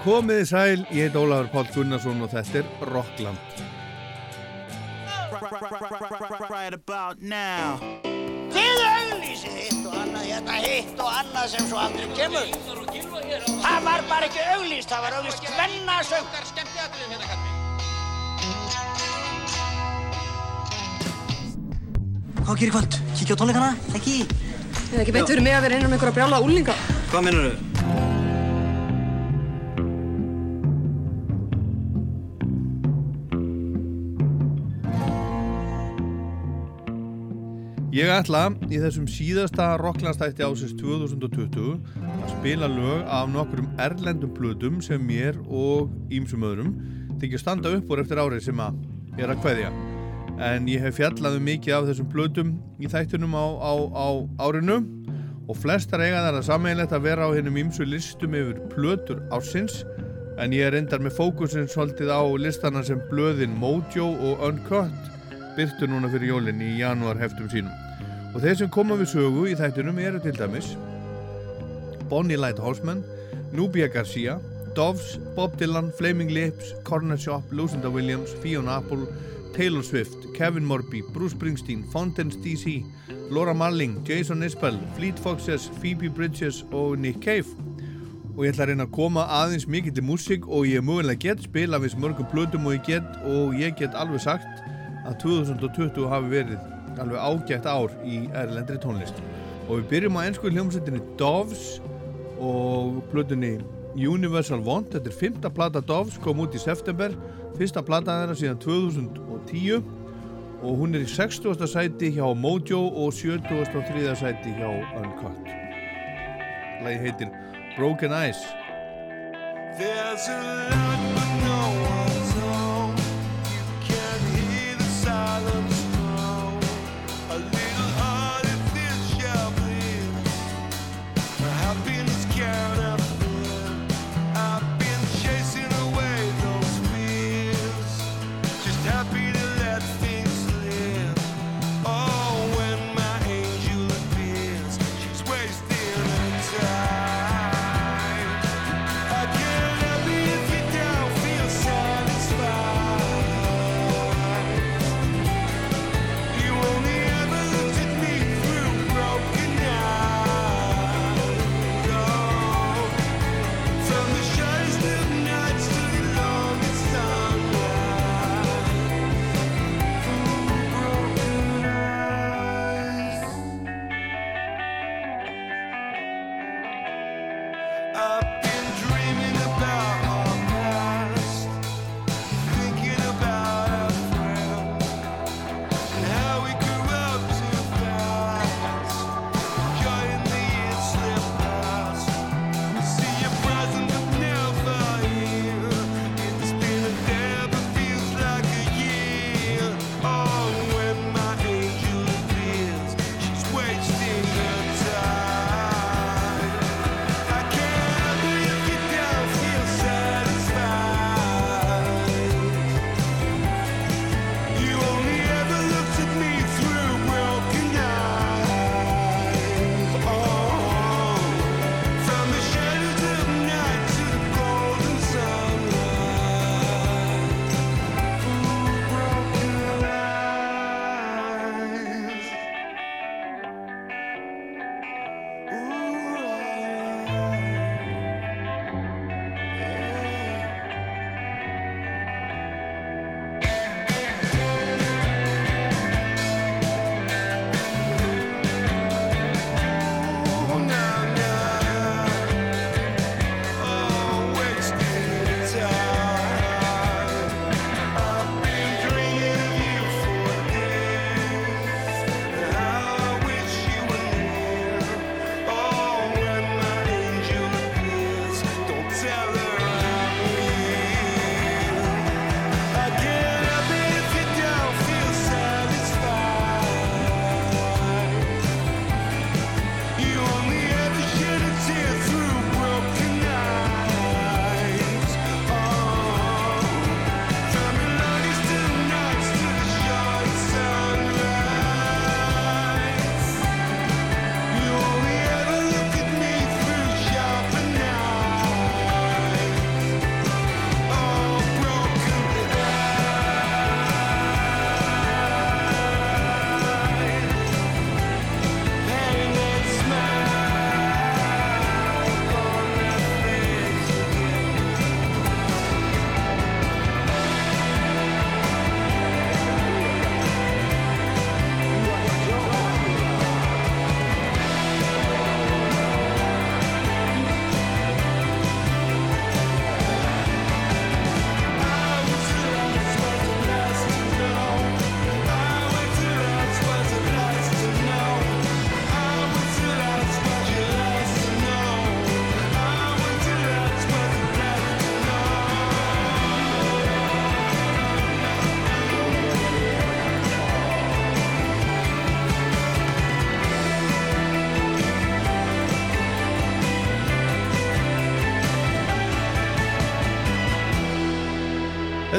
Komiði sæl, ég heit Ólafur Pál Gunnarsson og þetta er Rockland. Right about now Þið auðlýsið hitt og annað, hérna hitt og annað sem svo aldrei kemur. Það var bara ekki auðlýst, það var auðlýst hvennasöng. Hvað gerir kvöld? Kíkja á tónleikana? Ekki? Það er ekki beint fyrir mig að vera innan með einhverja brjála úlinga. Hvað minnur þau? Ég ætla í þessum síðasta Rocklandstætti ásins 2020 að spila lög af nokkrum erlendum plötum sem mér og ímsum öðrum þykja standa upp úr eftir árið sem að er að kveðja. En ég hef fjallaðu mikið af þessum plötum í þættunum á, á, á árinu og flestar eiga þar að sammeilegt að vera á hennum ímsu listum yfir plötur ásins en ég er endar með fókusin svolítið á listana sem blöðin Mojo og Uncut byrtu núna fyrir jólinn í janúar heftum sínum. Og þeir sem koma við sögu í þættunum eru til dæmis Bonnie Lighthouseman, Nubia Garcia, Doves, Bob Dylan, Flaming Lips, Corner Shop, Lucinda Williams, Fiona Apple, Taylor Swift, Kevin Morby, Bruce Springsteen, Fountains DC, Laura Marling, Jason Isbell, Fleet Foxes, Phoebe Bridges og Nick Cave. Og ég ætla að reyna að koma aðeins mikið til músík og ég mögulega get spila við mörgum plötum og ég get og ég get alveg sagt að 2020 hafi verið alveg ágætt ár í erlendri tónlist og við byrjum á ennsku hljómsveitinni Doves og plötunni Universal Want þetta er fymta plata Doves, kom út í september fyrsta plata þeirra síðan 2010 og hún er í 60. sæti hjá Mojo og 73. sæti hjá Uncut Lægi heitir Broken Eyes There's a lot but no one's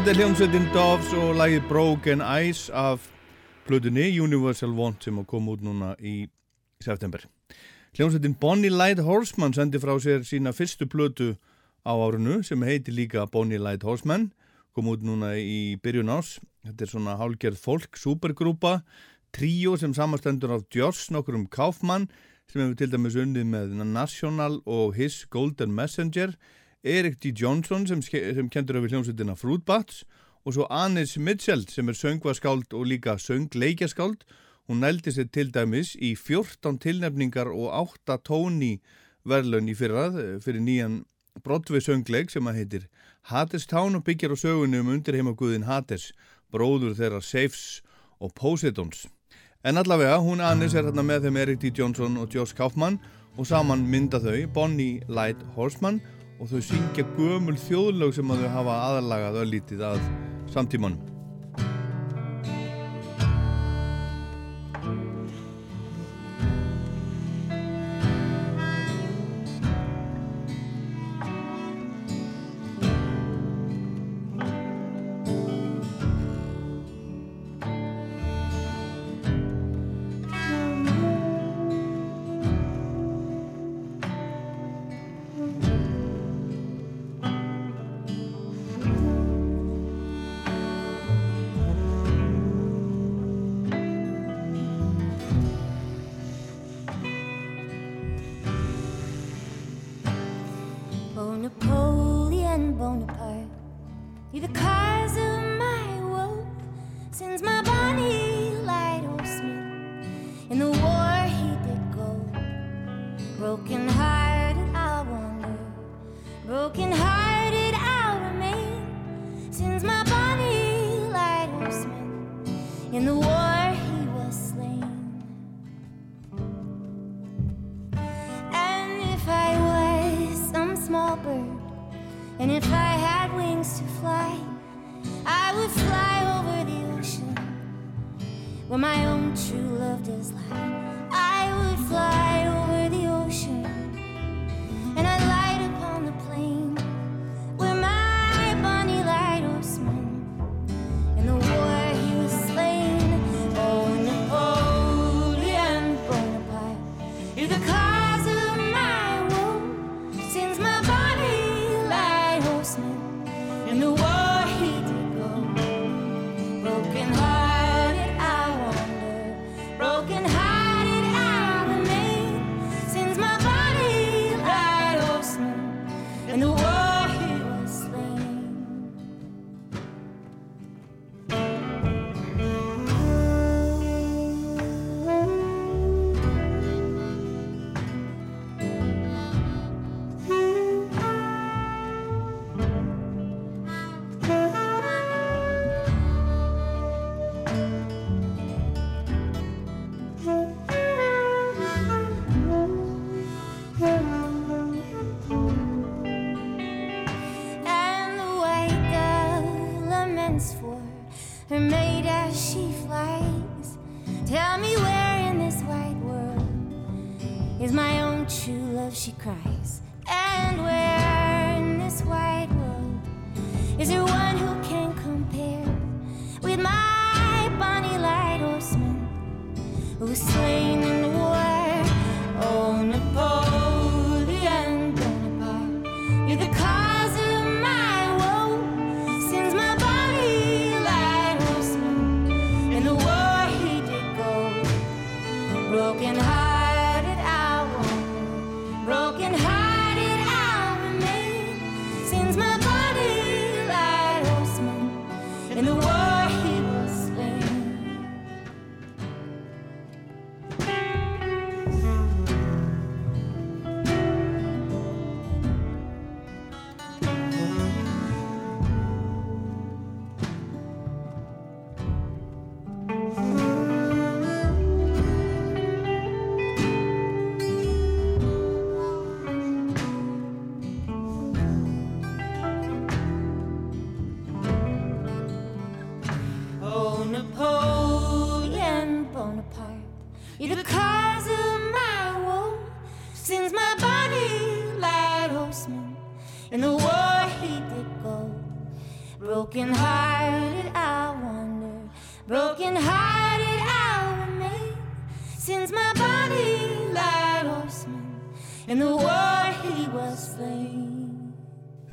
Þetta er hljómsveitin Doves og lagið Broken Eyes af plötunni Universal Want sem kom út núna í september. Hljómsveitin Bonnie Light Horseman sendi frá sér sína fyrstu plötu á árunu sem heitir líka Bonnie Light Horseman, kom út núna í byrjun ás. Þetta er svona hálgerð folk, supergrúpa, tríó sem samastendur af Joss, nokkur um Kaufmann sem hefur til dæmis unnið með National og His Golden Messenger Erik D. Johnson sem, sem kendur öfir hljómsveitina Fruit Bats og svo Anis Mitchell sem er söngvaskáld og líka söngleikjaskáld. Hún nældi sér til dæmis í 14 tilnefningar og 8 tóni verðlaun í fyrrað eh, fyrir nýjan Broadway söngleik sem að heitir Hades Town og byggjar á sögunni um undirheimaguðin Hades, bróður þeirra Safes og Poseidons. En allavega, hún Anis er hérna með þeim Erik D. Johnson og Josh Kaufman og saman mynda þau Bonnie Light Horseman og þau syngja gömul þjóðlög sem að þau hafa aðalagað öllítið að samtímanum.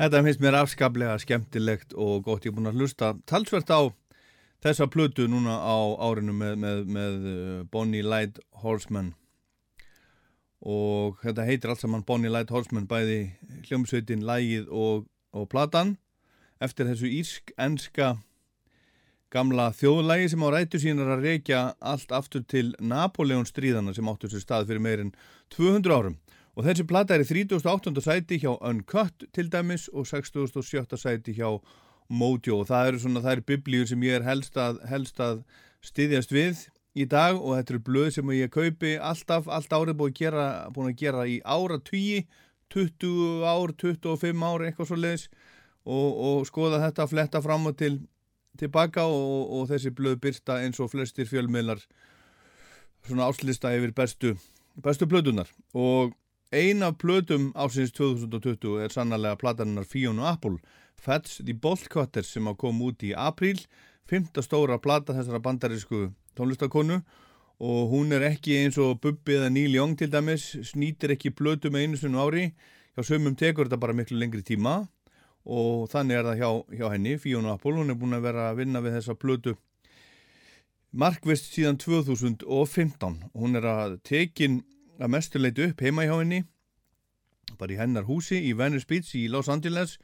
Þetta finnst mér afskaplega skemmtilegt og gott. Ég er búin að hlusta talsvert á þessa plötu núna á árinu með, með, með uh, Bonnie Light Horseman. Og þetta heitir allt saman Bonnie Light Horseman bæði hljómsveitin, lægið og, og platan. Eftir þessu írsk-enska gamla þjóðlægi sem á rætu sínar að reykja allt aftur til Napoleon stríðana sem áttu sér stað fyrir meirinn 200 árum og þessi plata er í 38. sæti hjá Uncut til dæmis og 67. sæti hjá Mojo og það eru svona, það eru biblíur sem ég er helst að, helst að styðjast við í dag og þetta eru blöð sem ég kaupi alltaf, allt árið búin að gera, búin að gera í ára tugi 20 ár, 25 ár eitthvað svo leiðis og, og skoða þetta að fletta fram og til tilbaka og, og þessi blöð byrta eins og flestir fjölmiðlar svona áslista yfir bestu bestu blöðunar og ein af blöðum ásins 2020 er sannlega plataninnar Fiona Apple Fats the Bolt Cutters sem að koma út í apríl, fymta stóra plata þessara bandarísku tónlistakonu og hún er ekki eins og Bubbi eða Neil Young til dæmis snýtir ekki blötu með einu sunnu ári. Hjá sömum tekur þetta bara miklu lengri tíma. Og þannig er það hjá, hjá henni Fiona Apple, hún er búin að vera að vinna við þessa blötu markvist síðan 2015 hún er að tekin að mestuleiti upp heima hjá henni bara í hennar húsi í Venice Beach í Los Angeles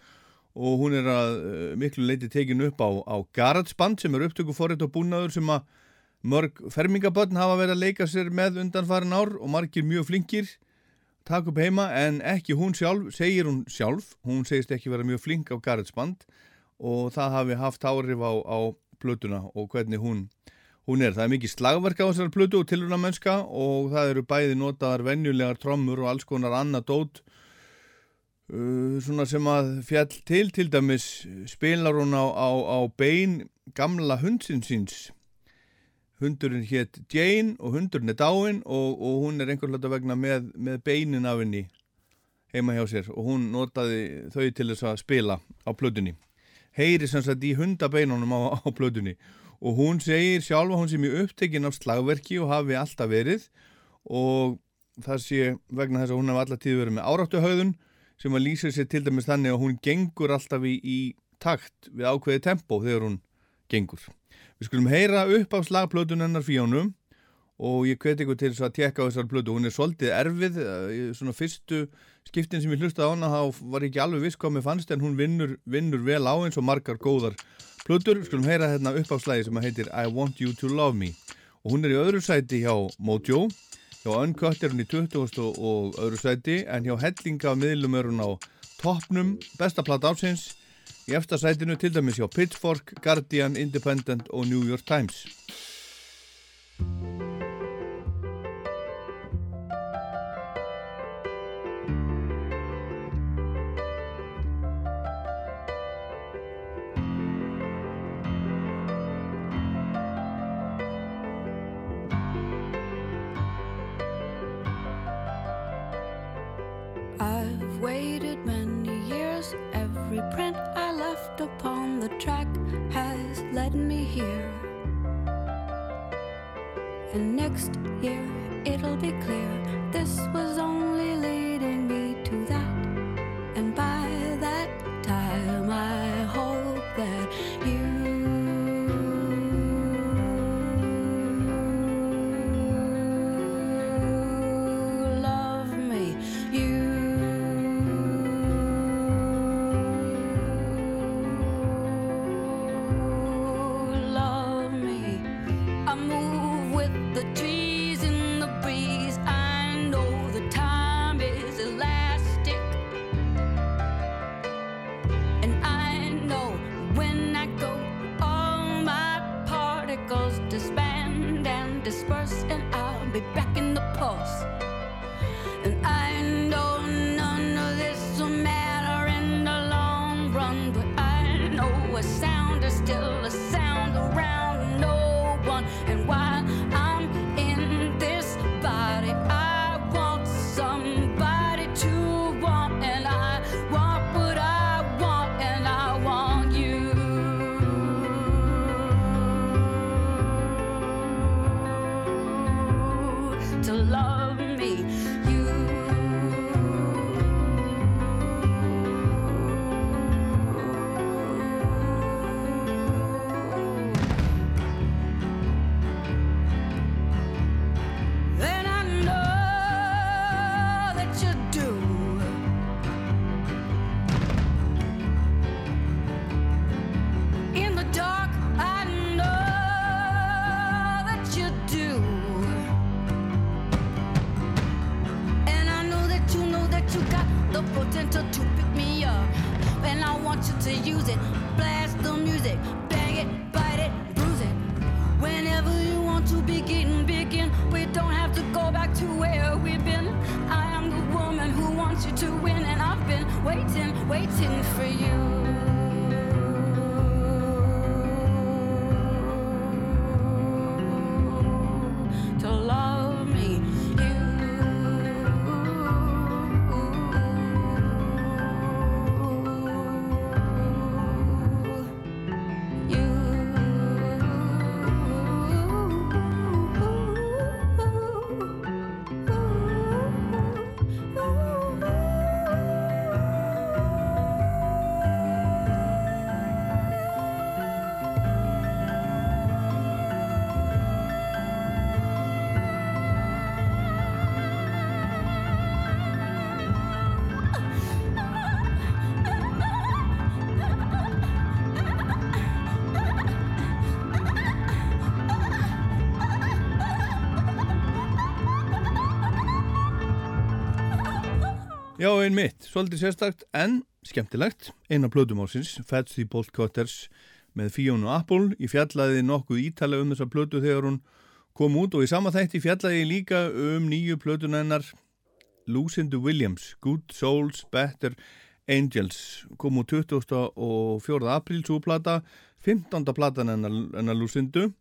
og hún er að uh, miklu leiti tekin upp á, á GarageBand sem er upptöku forrið og búnaður sem að mörg fermingabötn hafa verið að leika sér með undanfarin ár og margir mjög flinkir takk upp heima en ekki hún sjálf, segir hún sjálf, hún segist ekki vera mjög flink á GarageBand og það hafi haft áhrif á, á plötuna og hvernig hún, hún er. Það er mikið slagverk á þessar plötu og tilurna mennska og það eru bæði notaðar venjulegar trommur og alls konar annað dót uh, svona sem að fjall til til dæmis spilar hún á, á, á bein gamla hundsins síns hundurinn hétt Jane og hundurinn er dáinn og, og hún er einhver hluta vegna með, með beinin af henni heima hjá sér og hún notaði þau til þess að spila á plötunni heyri sem sagt í hundabeinunum á, á plötunni og hún segir sjálfa hún sem er upptekinn af slagverki og hafi alltaf verið. Og það sé vegna þess að hún hafi alltaf tíð verið með áráttuhauðun sem að lýsir sér til dæmis þannig að hún gengur alltaf í, í takt við ákveði tempo þegar hún gengur. Við skulum heyra upp á slagplötunennar fjónum og ég hveti ykkur til að tekka á þessar plötu. Hún er svolítið erfið, í svona fyrstu skiptin sem ég hlustaði á hana þá var ekki alveg viss hvað mér fannst en hún vinnur, vinnur vel á eins og margar góðar plötur. Skulum heyra hérna upp á slagi sem heitir I Want You To Love Me og hún er í öðru sæti hjá Mojo, hjá Uncut er hún í 20. og öðru sæti en hjá Hellinga miðlum er hún á toppnum, besta platta ásins Í eftir sætinu til dæmis hjá Pitchfork, Guardian, Independent og New York Times. The track has led me here. And next year it'll be clear this was only leading me to that. And by that time, I hope that Já, einmitt, svolítið sérstakt en skemmtilegt. Eina plötum ásins, Fats the Bolt Cutters með Fiona Apple. Ég fjallaði nokkuð ítalega um þessa plötu þegar hún kom út og í sama þætti fjallaði ég líka um nýju plötuna hennar Lucinda Williams, Good Souls, Better Angels. Kom út 24. apríl svo plata, 15. platan hennar Lucindu.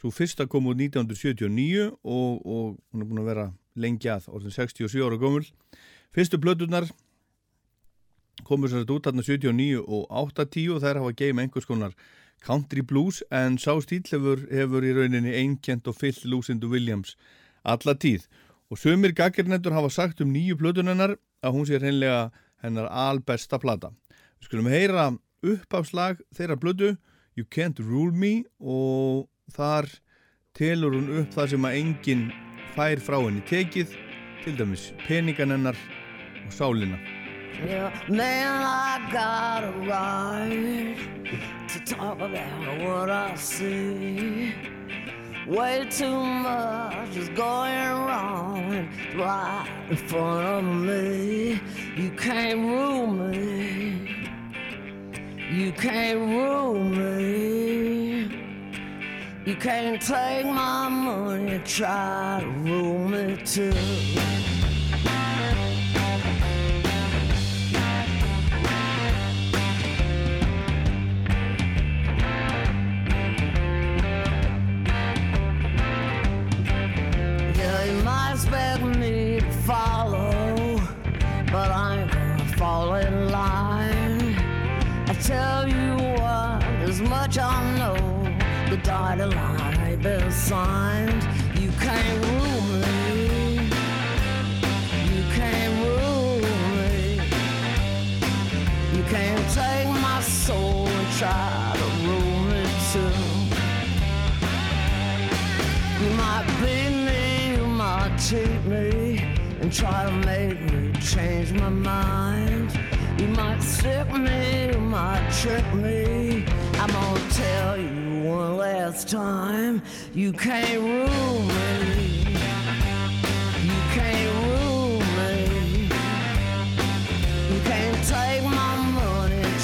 Svo fyrsta kom út 1979 og, og hún er búin að vera lengi að, orðin 67 ára gömul. Fyrstu plötunar komur sér út þarna 79 og 80 og þær hafa geim einhvers konar country blues en sá stíl hefur, hefur í rauninni einkent og fyllt Lucinda Williams alla tíð. Og sömur gaggirnendur hafa sagt um nýju plötunennar að hún sé hreinlega hennar albesta plata. Við skulum heyra uppafslag þeirra plötu You Can't Rule Me og þar telur hún upp það sem að enginn fær frá henni tekið til dæmis peningan hennar og sálina Yeah, man, I got a right to talk about what I see. Way too much is going wrong right in front of me. You can't rule me. You can't rule me. You can't take my money and try to rule me too. Expect me to follow, but I ain't gonna fall in line. I tell you what, as much I know, the dotted line been signed. You can't rule me. You can't rule me. You can't take my soul and try to rule me too. You might might cheat me, and try to make me change my mind. You might stick me, you might trick me. I'm gonna tell you one last time, you can't rule me. You can't rule me. You can't take my money, and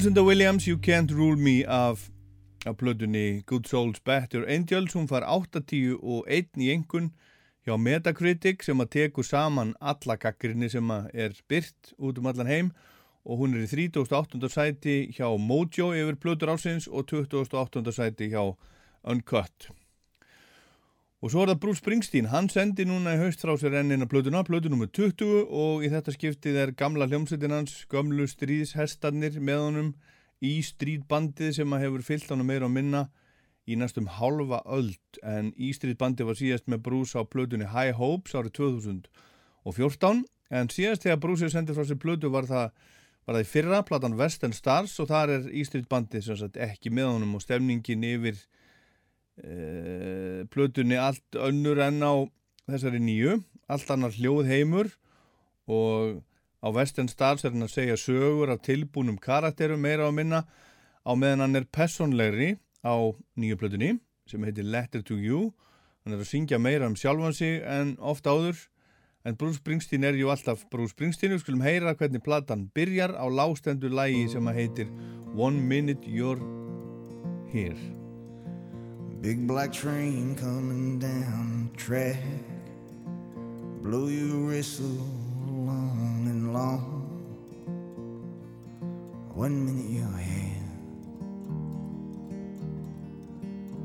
Lucinda Williams, You Can't Rule Me af, af plötunni Good Souls Better Angels, hún far 8-10 og 1 í engun hjá Metacritic sem að teku saman alla gaggrinni sem að er byrt út um allan heim og hún er í 38. sæti hjá Mojo yfir plötur ásins og 28. sæti hjá Uncut. Og svo er það Bruce Springsteen, hann sendi núna í haust frá sér ennina plötuna, plötu nr. 20 og í þetta skiptið er gamla hljómsveitin hans, gömlu stríðshestarnir með honum í stríðbandið sem að hefur fyllt honum meira og minna í næstum halva öld en í stríðbandið var síðast með Bruce á plötunni High Hopes árið 2014 en síðast þegar Bruce sendi frá sér plötu var það, var það í fyrra, platan Western Stars og þar er í stríðbandið sem sagt ekki með honum og stemningin yfir uh, plötunni allt önnur enn á þessari nýju, allt annar hljóð heimur og á Western Stars er hann að segja sögur af tilbúnum karakterum meira á minna á meðan hann er personlegri á nýju plötunni sem heitir Letter to You. Hann er að syngja meira um sjálfan sig en ofta áður. En Bruce Springsteen er ju alltaf Bruce Springsteen. Við skulum heyra hvernig platan byrjar á lástendu lægi sem heitir One Minute You're Here Big black train coming down the track. Blow your whistle long and long. One minute you're here,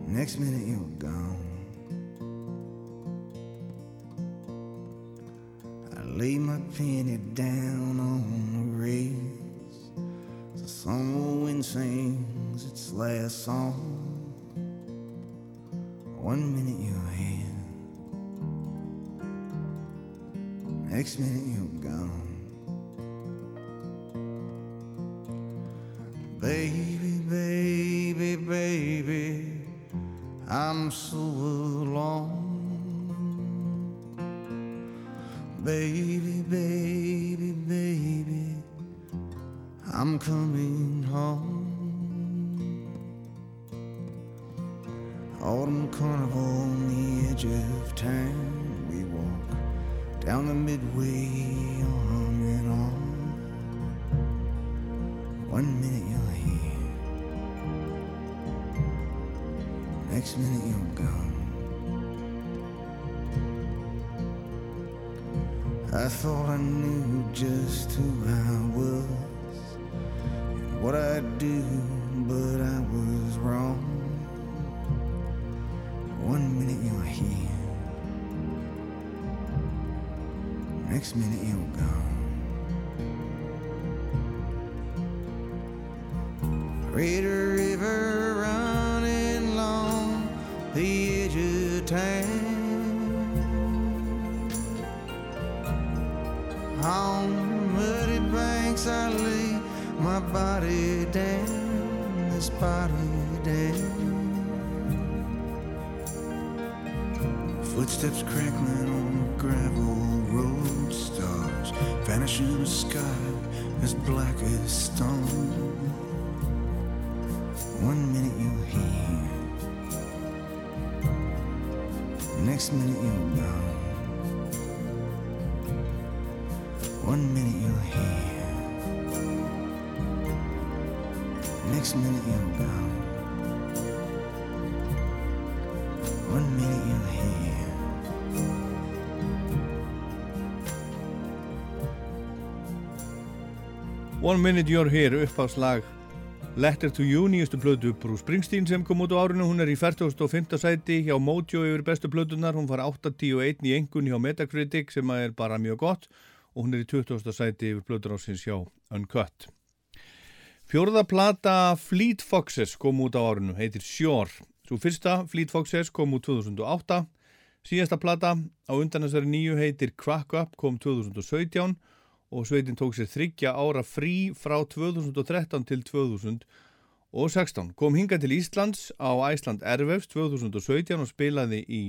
next minute you're gone. I lay my penny down on the rails. The summer wind sings its last song. One minute you're here, next minute you're gone. One Minute You're Here uppáðslag Letter to You, nýjustu plötu Bruce Springsteen sem kom út á árinu, hún er í 45. sæti hjá Mojo yfir bestu plötunar, hún far 8-10-1 í engun hjá Metacritic sem er bara mjög gott og hún er í 20. sæti yfir plötur ásins hjá Uncut. Fjórða plata Fleet Foxes kom út á árinu, heitir Shore. Svo fyrsta Fleet Foxes kom út 2008, síðasta plata á undan þessari nýju heitir Crack Up kom 2017 og sveitin tók sér þryggja ára frí frá 2013 til 2016. Kom hinga til Íslands á Æsland Ervefs 2017 og spilaði í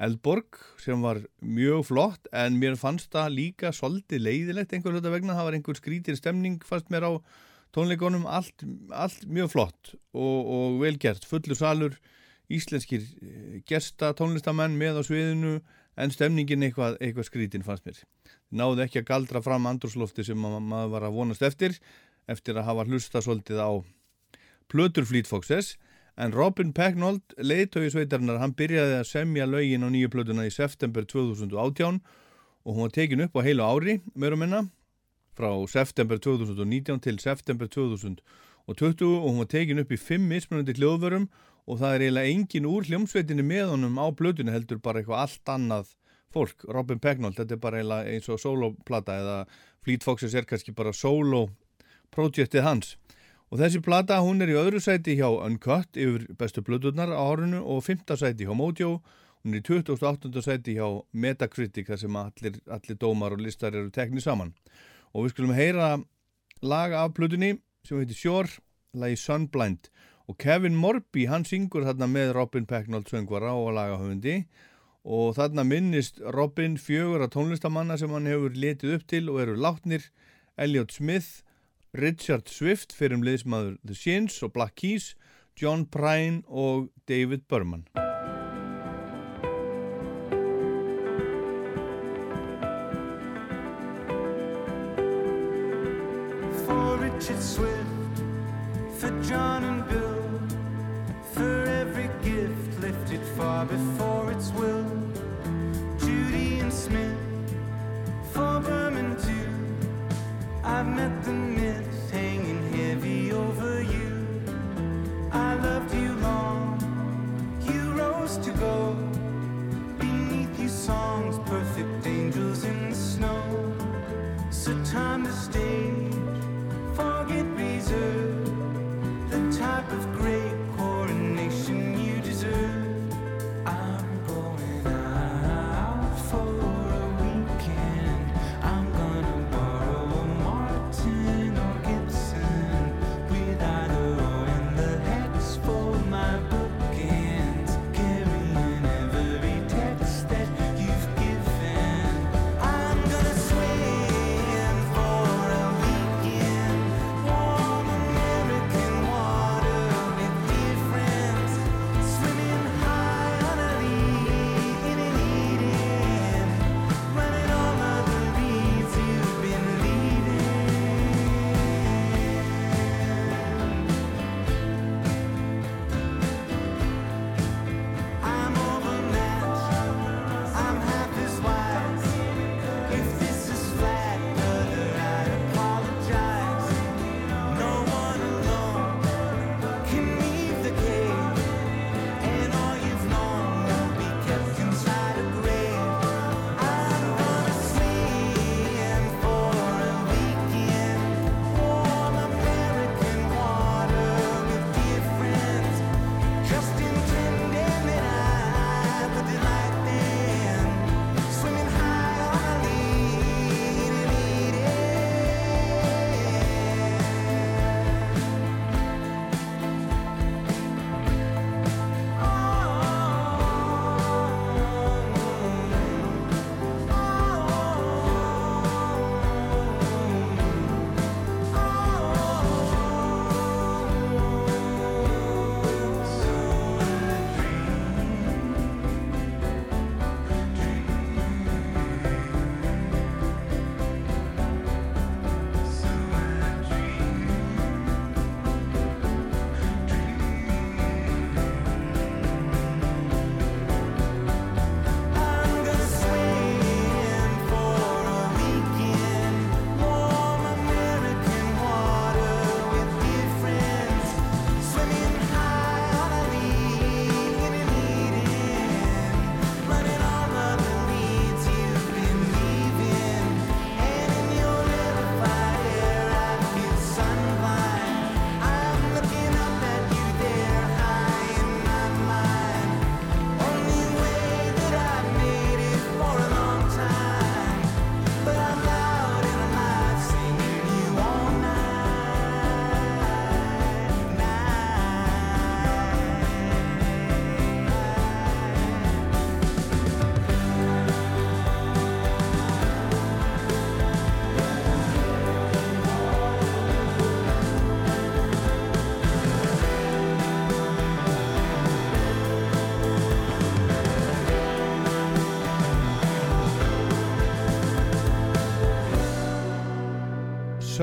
Eldborg sem var mjög flott en mér fannst það líka svolítið leiðilegt einhver hluta vegna. Það var einhver skrítir stemning fast mér á tónleikonum, allt, allt mjög flott og, og velgert, fullur salur, íslenskir eh, gesta tónlistamenn með á sviðinu en stemningin eitthvað, eitthvað skrítin fannst mér náði ekki að galdra fram andrúslofti sem ma maður var að vonast eftir eftir að hafa hlusta svolítið á plötur Fleet Foxes. En Robin Pecknold, leiðtói sveitarinnar, hann byrjaði að semja lögin á nýju plötuna í september 2018 og hún var tekin upp á heilu ári, meira og minna, frá september 2019 til september 2020 og hún var tekin upp í fimm mismunandi hljóðvörum og það er eiginlega engin úr hljómsveitinni með honum á blöðunni heldur bara eitthvað allt annað fólk, Robin Pecknold, þetta er bara eins og soloplata eða Fleet Foxes er kannski bara solo projektið hans. Og þessi plata hún er í öðru sæti hjá Uncut yfir bestu blöðurnar á árunu og fymta sæti hjá Mojo. Hún er í 28. sæti hjá Metacritic þar sem allir, allir dómar og listar eru teknið saman. Og við skulum heyra lag af blöðunni sem heitir Shore, lagi Sunblind. Og Kevin Morby hann syngur þarna með Robin Pecknold söngvara og lagahöfundi og þarna minnist Robin fjögur að tónlistamanna sem hann hefur letið upp til og eru látnir. Elliot Smith, Richard Swift fyrir um liðsmaður The Shins og Black Keys, John Prine og David Berman. For Richard Swift, for John and Bill, for every gift lifted far before the myths hanging heavy over you. I loved you long, you rose to go. Beneath you songs,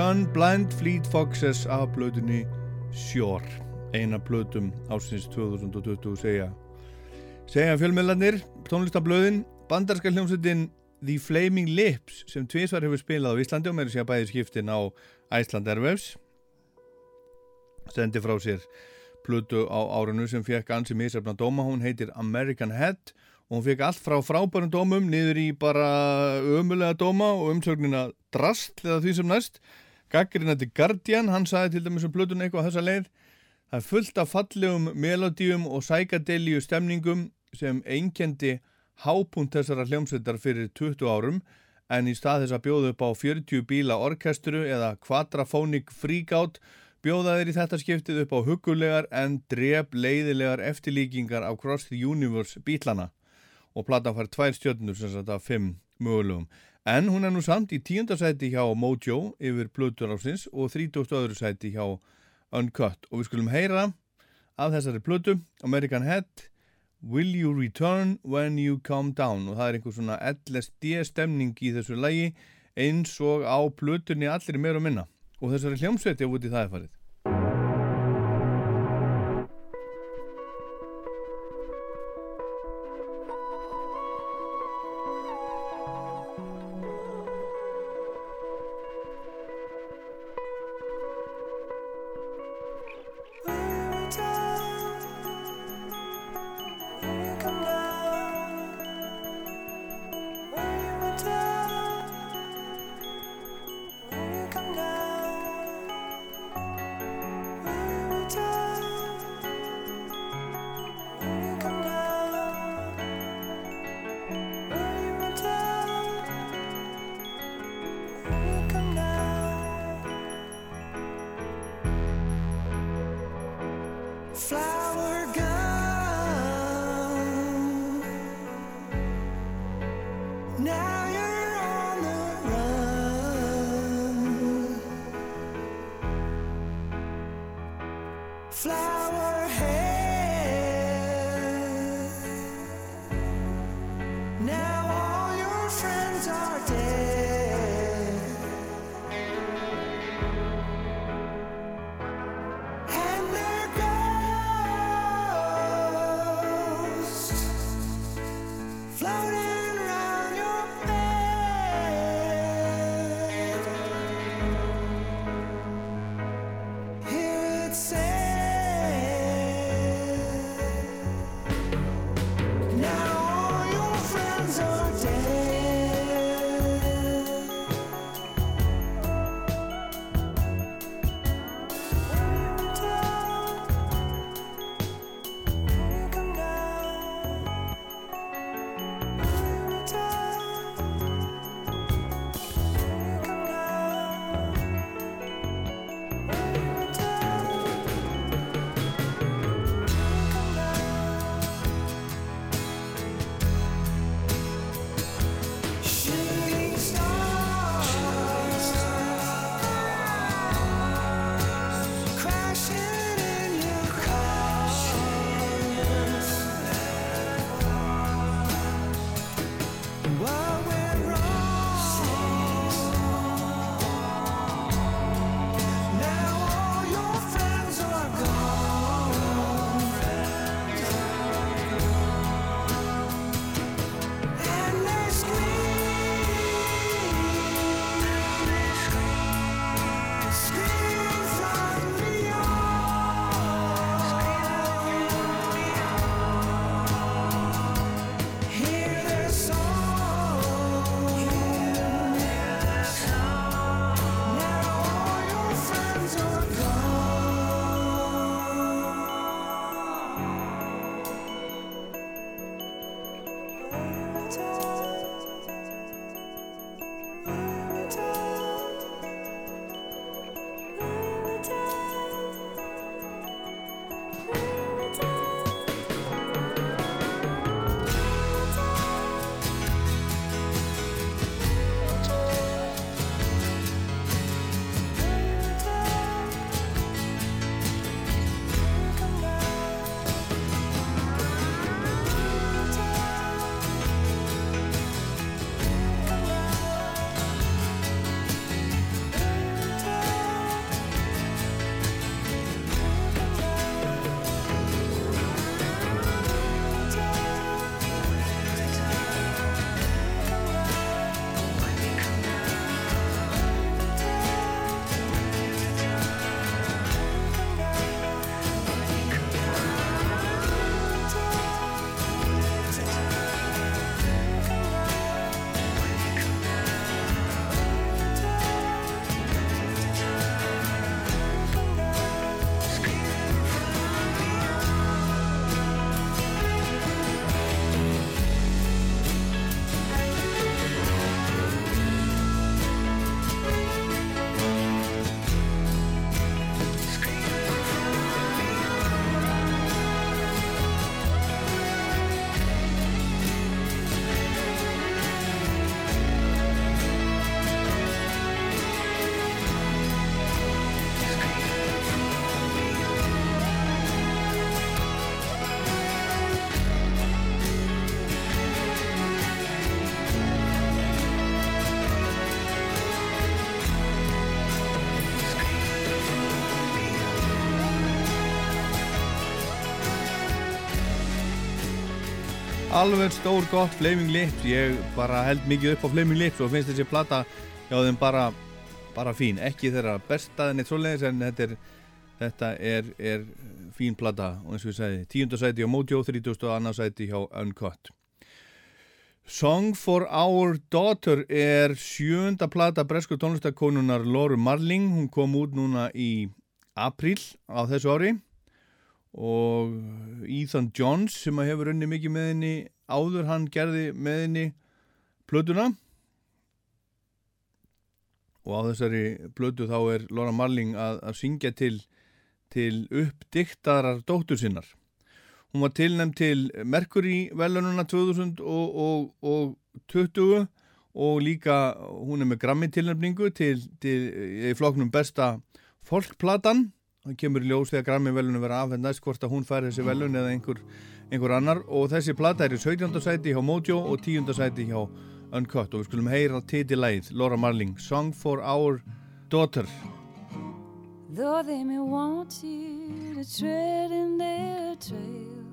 Sun, Blind Fleet Foxes af blöðunni Shore eina blöðum ásins 2020 segja. Segja fjölmiðlarnir, tónlistablöðin bandarska hljómsveitin The Flaming Lips sem tvísvar hefur spilað á Íslandi og meiri sé að bæði skiptin á Iceland Airwaves sendi frá sér plötu á árunu sem fekk ansi misafna dóma, hún heitir American Head og hún fekk allt frá frábærum dómum niður í bara ömulega dóma og umsögnina drast eða því sem næst Gaggarinn þetta Guardian, hann sagði til dæmis um plötun eitthvað þessa leið það er fullt af fallegum melodíum og sækadelíu stemningum sem einkendi hápunt þessara hljómsveitar fyrir 20 árum en í stað þess að bjóða upp á 40 bíla orkestru eða quadraphonic freakout bjóða þeir í þetta skiptið upp á hugulegar en drep leiðilegar eftirlíkingar af Cross the Universe bílana og platan fær tvær stjörnur sem af fimm mögulegum. En hún er nú samt í tíundasæti hjá Mojo yfir Plutur ásins og þrítúst öðru sæti hjá Uncut. Og við skulum heyra af þessari Plutu, American Head Will You Return When You Come Down? Og það er einhver svona LSD stemning í þessu lægi eins og á Pluturni allir meir og minna. Og þessari hljómsveiti á úti það er farið. Alveg stór gott Flaming Lips. Ég bara held mikið upp á Flaming Lips og finnst þessi plata hjá þeim bara, bara fín, ekki þeirra besta en eitt svoleiðis en þetta er þetta er, er fín plata. Og eins og ég segi, tíundarsæti á Mojo 30. og annarsæti hjá Uncut. Song for Our Daughter er sjönda plata bresku tónlistakonunar Lóru Marling. Hún kom út núna í april á þessu ári og Ethan Johns sem að hefur unni mikið með henni áður hann gerði með henni plötuna. Og á þessari plötu þá er Laura Marling að, að syngja til, til uppdiktarar dóttur sinnar. Hún var tilnæmt til Mercury velununa 2020 og líka hún er með Grammy tilnæmningu til, til í floknum besta folkplatan það kemur í ljós þegar Grammy velunum vera afhendast hvort að hún fær þessi velun eða einhver, einhver annar og þessi plata er í 17. sæti hjá Mojo og 10. sæti hjá Uncut og við skulum heyra titilæð Laura Marling, Song for Our Daughter Though they may want you to tread in their trail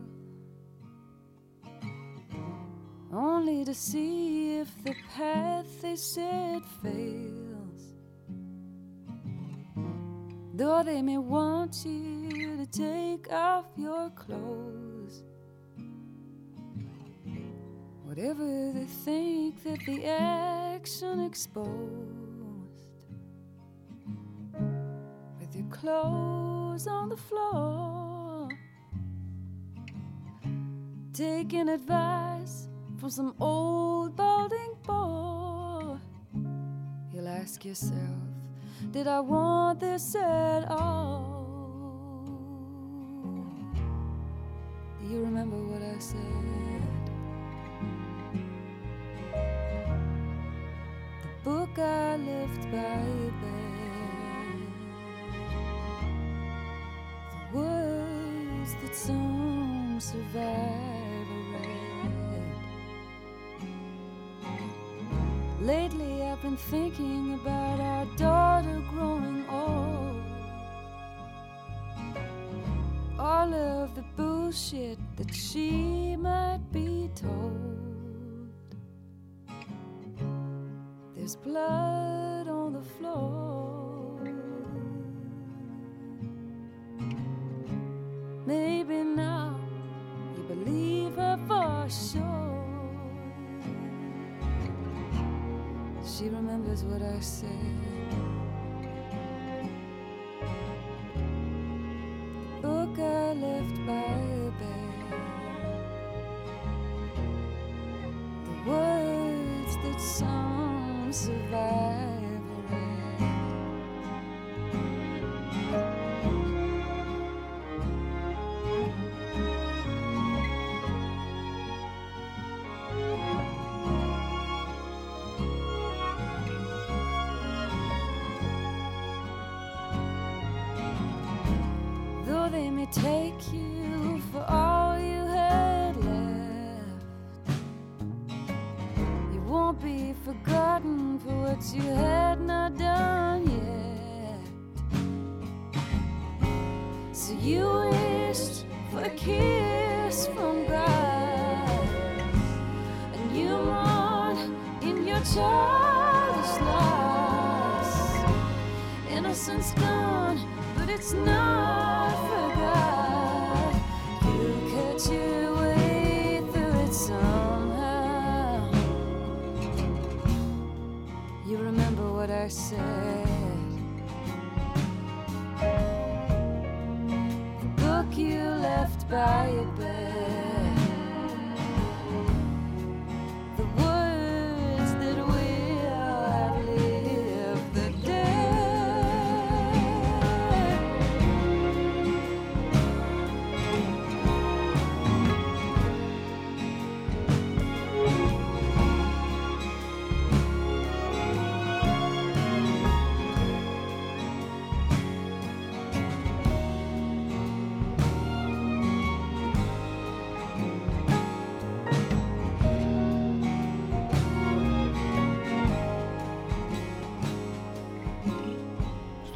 Only to see if the path they set fails Though they may want you to take off your clothes Whatever they think that the action exposed With your clothes on the floor Taking advice from some old balding boy You'll ask yourself did I want this at all? Do you remember what I said? The book I left by your bed, the words that some survivor read. Lately, been thinking about our daughter growing old. All of the bullshit that she might be told. There's blood what I said. Take you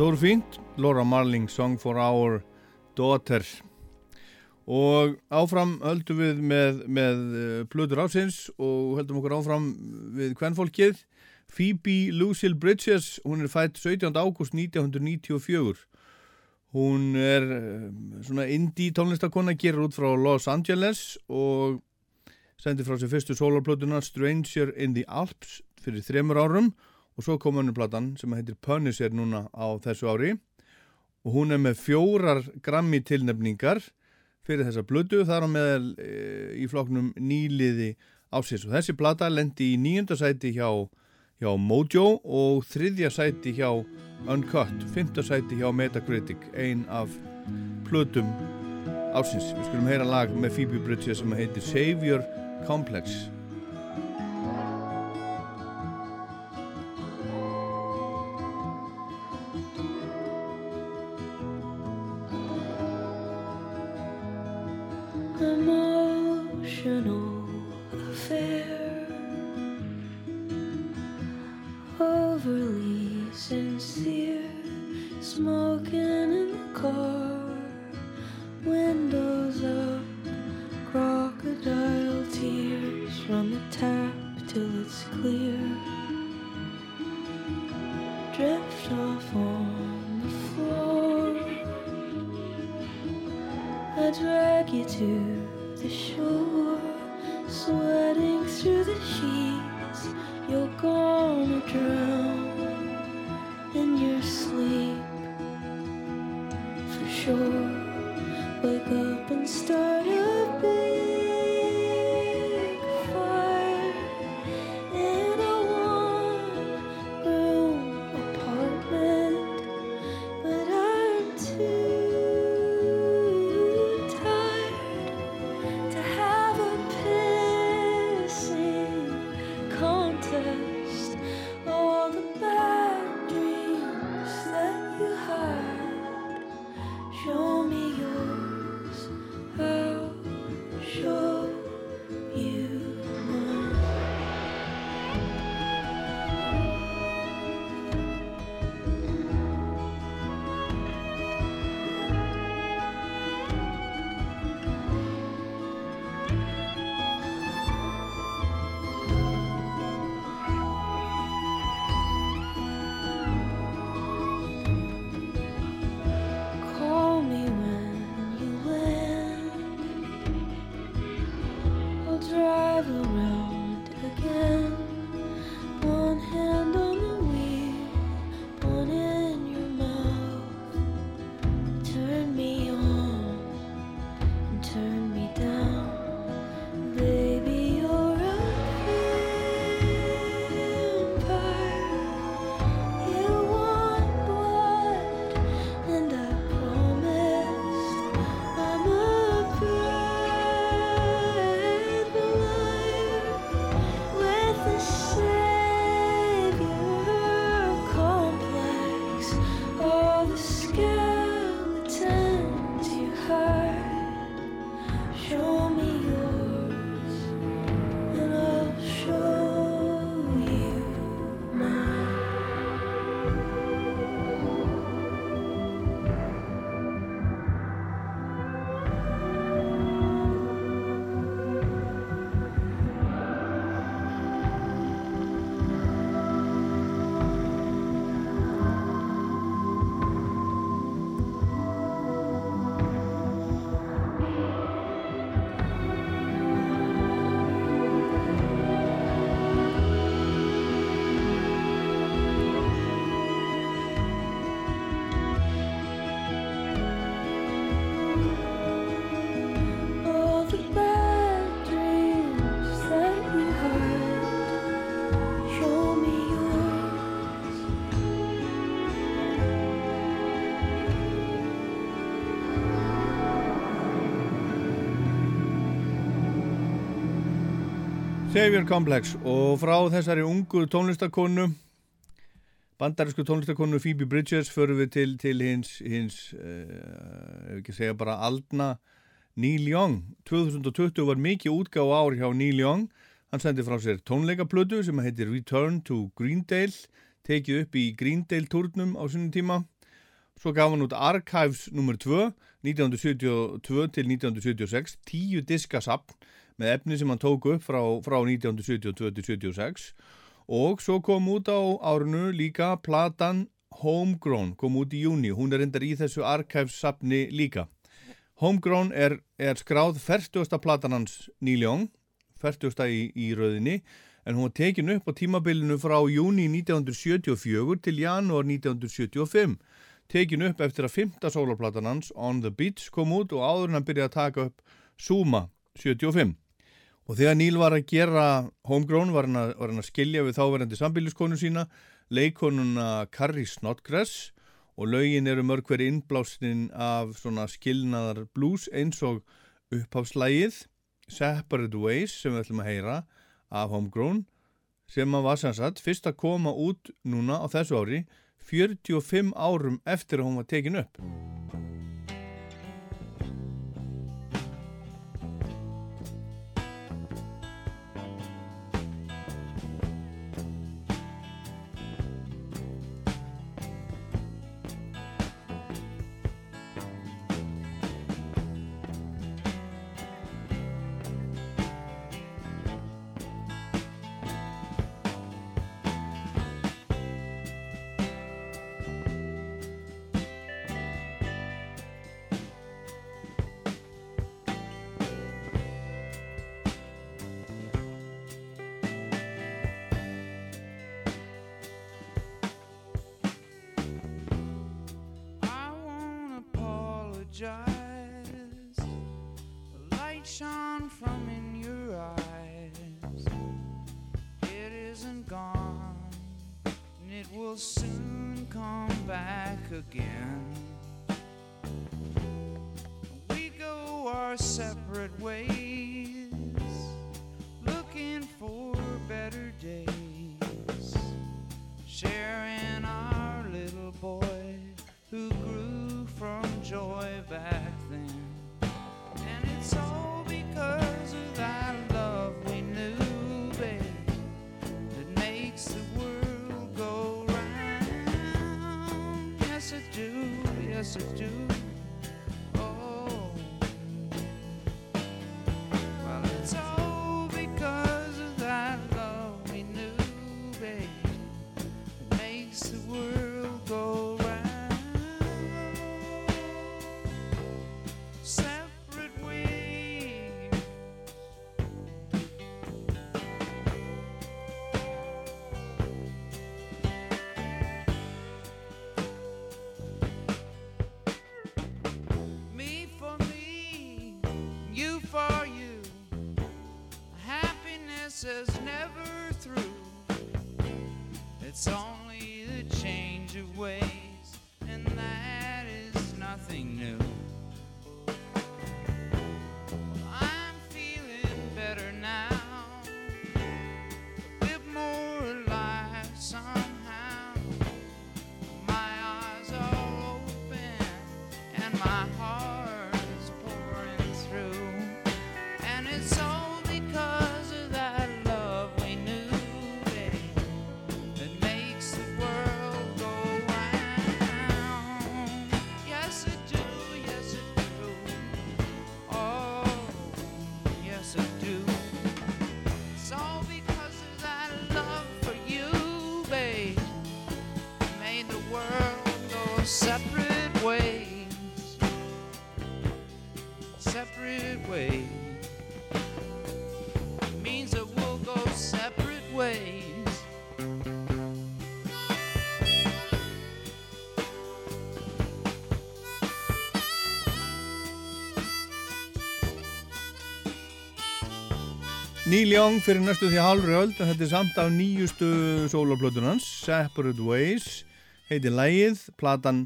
Stór fínt, Laura Marling Song for Our Daughter. Og áfram höldum við með, með uh, plötur ásins og höldum okkur áfram við kvennfólkið Phoebe Lucille Bridges hún er fætt 17. ágúst 1994 hún er uh, svona indie tónlistakonna gerur út frá Los Angeles og sendi frá sér fyrstu soloplötuna Stranger in the Alps fyrir þremur árum og svo kom önnuplatan sem heitir Punisher núna á þessu ári og hún er með fjórar grammi tilnefningar fyrir þessa blödu þar á meðal e, í floknum nýliði ásins og þessi plata lendi í nýjunda sæti hjá, hjá Mojo og þriðja sæti hjá Uncut, fymta sæti hjá Metacritic, ein af plötum ásins. Við skulum heyra lag með Phoebe Bridges sem heitir Savior Complex. Savior Complex og frá þessari ungu tónlistakonu bandarísku tónlistakonu Phoebe Bridges förum við til, til hins, hins uh, ef ekki segja bara aldna Neil Young. 2020 var mikið útgáð ár hjá Neil Young. Hann sendi frá sér tónleikaplötu sem heitir Return to Greendale tekið upp í Greendale turnum á sunnum tíma. Svo gaf hann út Archives nr. 2 1972 til 1976 tíu diskasapn með efni sem hann tók upp frá, frá 1972 til 76 og svo kom út á árinu líka platan Homegrown, kom út í júni hún er endar í þessu Archives sapni líka Homegrown er, er skráð 40. platan hans Young 40. í, í rauðinni en hún var tekin upp á tímabilinu frá júni 1974 til janúar 1975 tekin upp eftir að fymta soloplatan hans On the Beach kom út og áður hann byrjaði að taka upp Suma 75 og þegar Neil var að gera Homegrown var hann að, var hann að skilja við þáverandi sambiliskonu sína leikonuna Carrie Snodgrass og lögin eru mörg hverju innblásnin af svona skilnaðar blues eins og uppháfslægið Separate Ways sem við ætlum að heyra af Homegrown sem að var sannsagt fyrst að koma út núna á þessu ári 45 árum eftir að hún var tekin upp. Neil Young fyrir næstu því halvri öld en þetta er samt af nýjustu soloplötunans Separate Ways heitir lægið, platan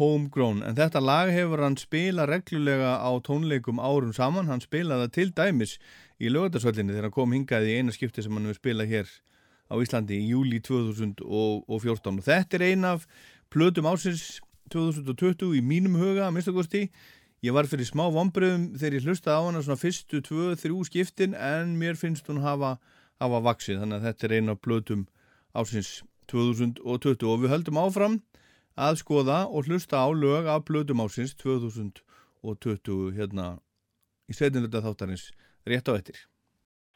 Homegrown. En þetta lag hefur hann spila reglulega á tónleikum árum saman. Hann spilaði til dæmis í lögatarsvöllinni þegar hann kom hingað í eina skipti sem hann hefur spilað hér á Íslandi í júli 2014 og þetta er ein af plötum ásins 2020 í mínum huga að minnstakosti Ég var fyrir smá vombriðum þegar ég hlustaði á hana svona fyrstu tvö, þrjú skiptin en mér finnst hún hafa, hafa vaksið þannig að þetta er eina blötum ásins 2020 og við höldum áfram að skoða og hlusta á lög af blödum ásins 2020 hérna í setjumluta þáttarins rétt á ettir.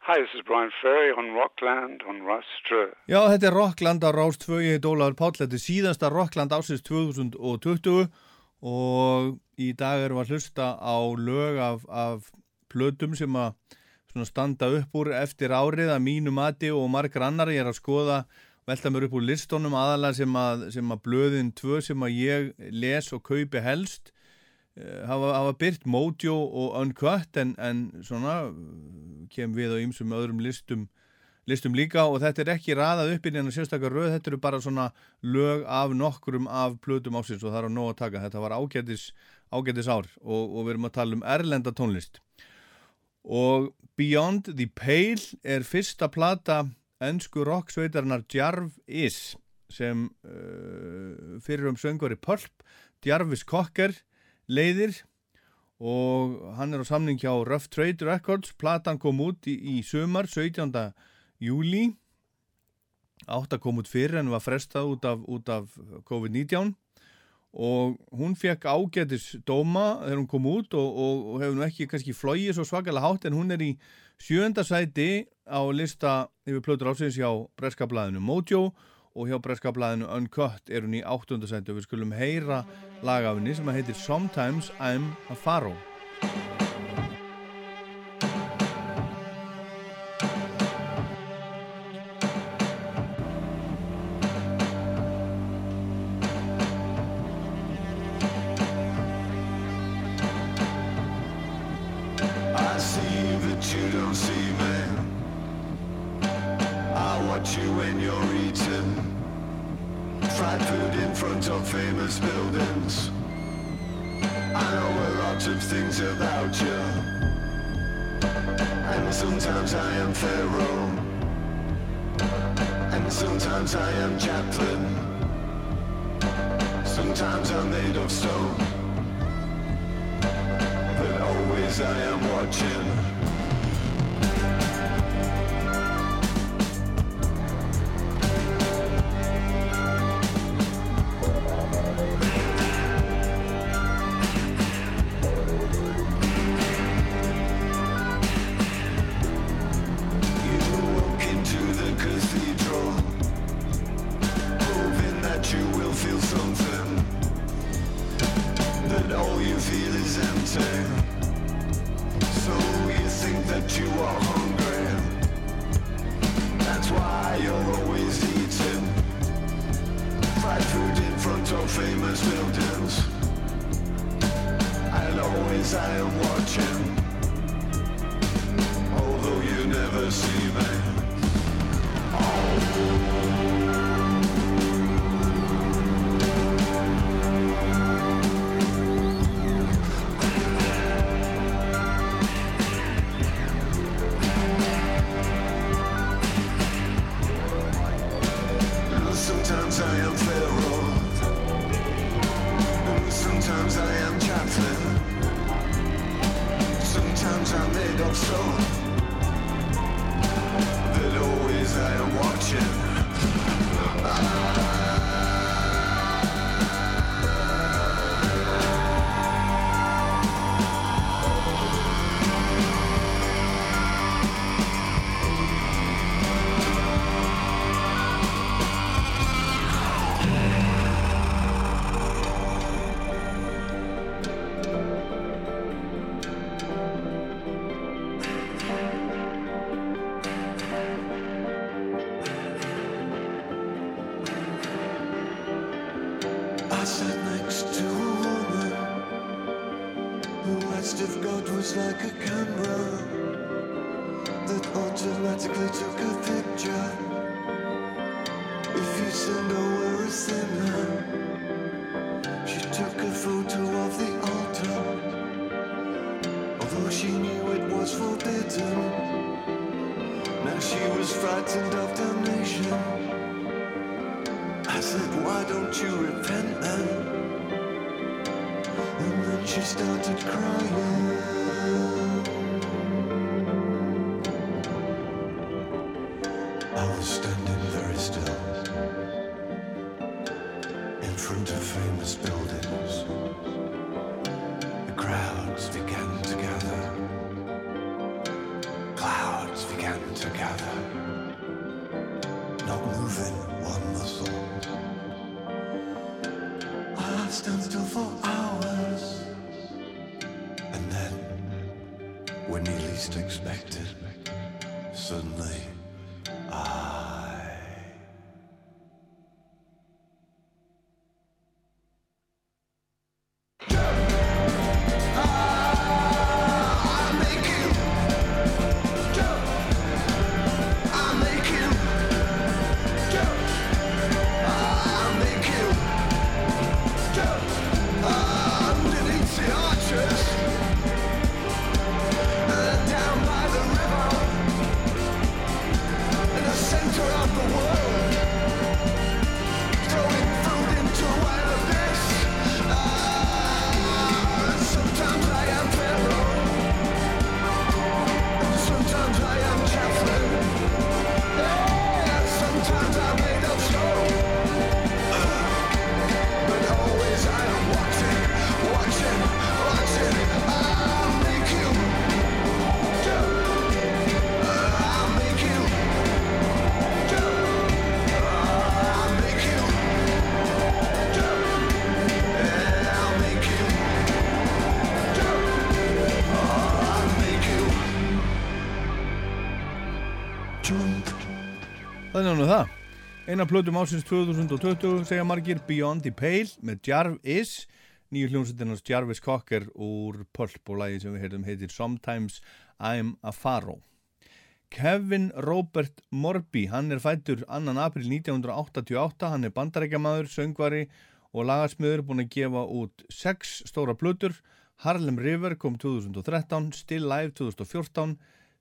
Hi, this is Brian Ferry on Rockland on Rust Já, þetta er Rockland á Rást 2, ég heit Ólaður Páll, þetta er síðasta Rockland ásins 2020 og í dag erum við að hlusta á lög af, af plötum sem að standa upp úr eftir árið að mínu mati og margar annar. Ég er að skoða velta mér upp úr listónum aðalega sem að, sem að blöðin tvö sem að ég les og kaupi helst uh, hafa, hafa byrt Mojo og Uncut en, en svona kem við á ýmsum öðrum listum listum líka og þetta er ekki raðað upp inn í sérstakar röð, þetta eru bara svona lög af nokkrum af plötum ásins og það er á nóg að taka, þetta var ágætis ágætis ár og, og við erum að tala um erlenda tónlist og Beyond the Pale er fyrsta plata ennsku rocksveitarnar Jarv Is sem uh, fyrir um söngvari Pulp Jarvis Cocker leiðir og hann er á samning hjá Rough Trade Records platan kom út í, í sömar 17. júli átt að kom út fyrir en var frestað út af, af COVID-19 og hún fekk ágætis dóma þegar hún kom út og, og, og hefur nú ekki kannski flóið svo svakalega hátt en hún er í sjönda sæti á lista yfir plötur ásins hjá breskablaðinu Mojo og hjá breskablaðinu Uncut er hún í áttunda sæti. Og við skulum heyra lagafinni sem heitir Sometimes I'm a Pharaoh sometimes I am Chaplin. Sometimes I'm made of stone. But always I am watching. You repent then? And then she started crying. I was standing very still in front of famous buildings. The crowds began to gather. Clouds began to gather. least expected, suddenly Það er nú það. Eina plötum ásins 2020 segja margir Beyond the Pale með Jarvis, nýju hljómsveitinans Jarvis Cocker úr Pulp og lagi sem við heyrðum heitir Sometimes I'm a Pharaoh. Kevin Robert Morby, hann er fættur 2. april 1988, hann er bandarækjamaður, söngvari og lagarsmiður búin að gefa út sex stóra plötur, Harlem River kom 2013, Still Live 2014,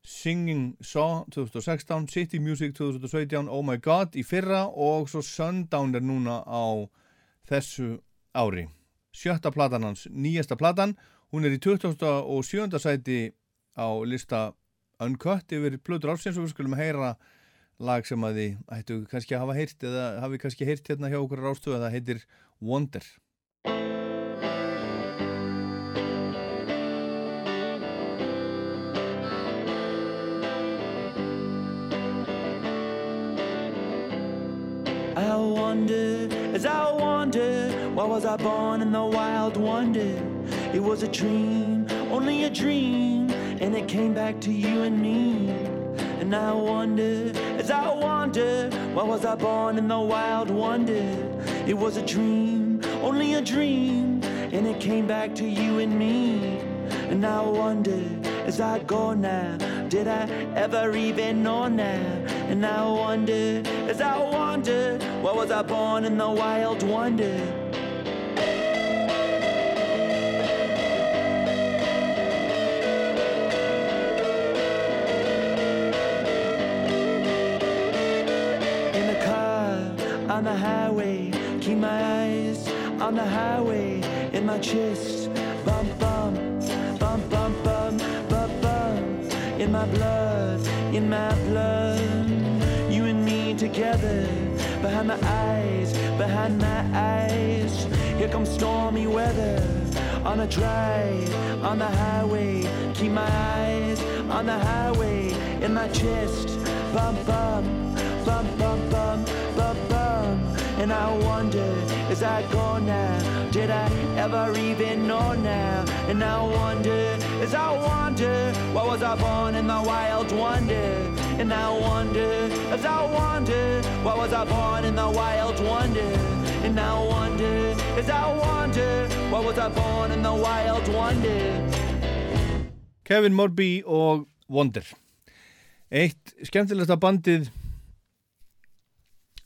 Singing Saw 2016, City Music 2017, Oh My God í fyrra og svo Sundown er núna á þessu ári. Sjötta platan hans, nýjasta platan, hún er í 27. sæti á lista Uncut yfir plötur ársins og við skulum heyra lag sem að þið ættu kannski að hafa heyrt eða hafi kannski heyrt hérna hjá okkur rástöðu það heitir Wonder. Wonder, as I wonder, why was I born in the wild wonder? It was a dream, only a dream, and it came back to you and me. And I wonder, as I wonder, why was I born in the wild wonder? It was a dream, only a dream, and it came back to you and me. And I wonder, as I go now, did I ever even know now? And I wonder, as I wonder, why was I born in the wild wonder? In the car, on the highway, keep my eyes on the highway, in my chest, bump, bump, bump, bump, bump, bump, bump, in my blood, together, behind my eyes, behind my eyes, here comes stormy weather, on a drive, on the highway, keep my eyes on the highway, in my chest, bump, bump, bump, bump, bump, bump, bump, and I wonder, as I go now, did I ever even know now? And I wonder, as I wonder, why was I born in the wild wonder? And I wonder, as I wonder, why was I born in the wild wonder? And I wonder, as I wonder, why was I born in the wild wonder? Kevin Morby og Wonder Eitt skemmtilegsta bandið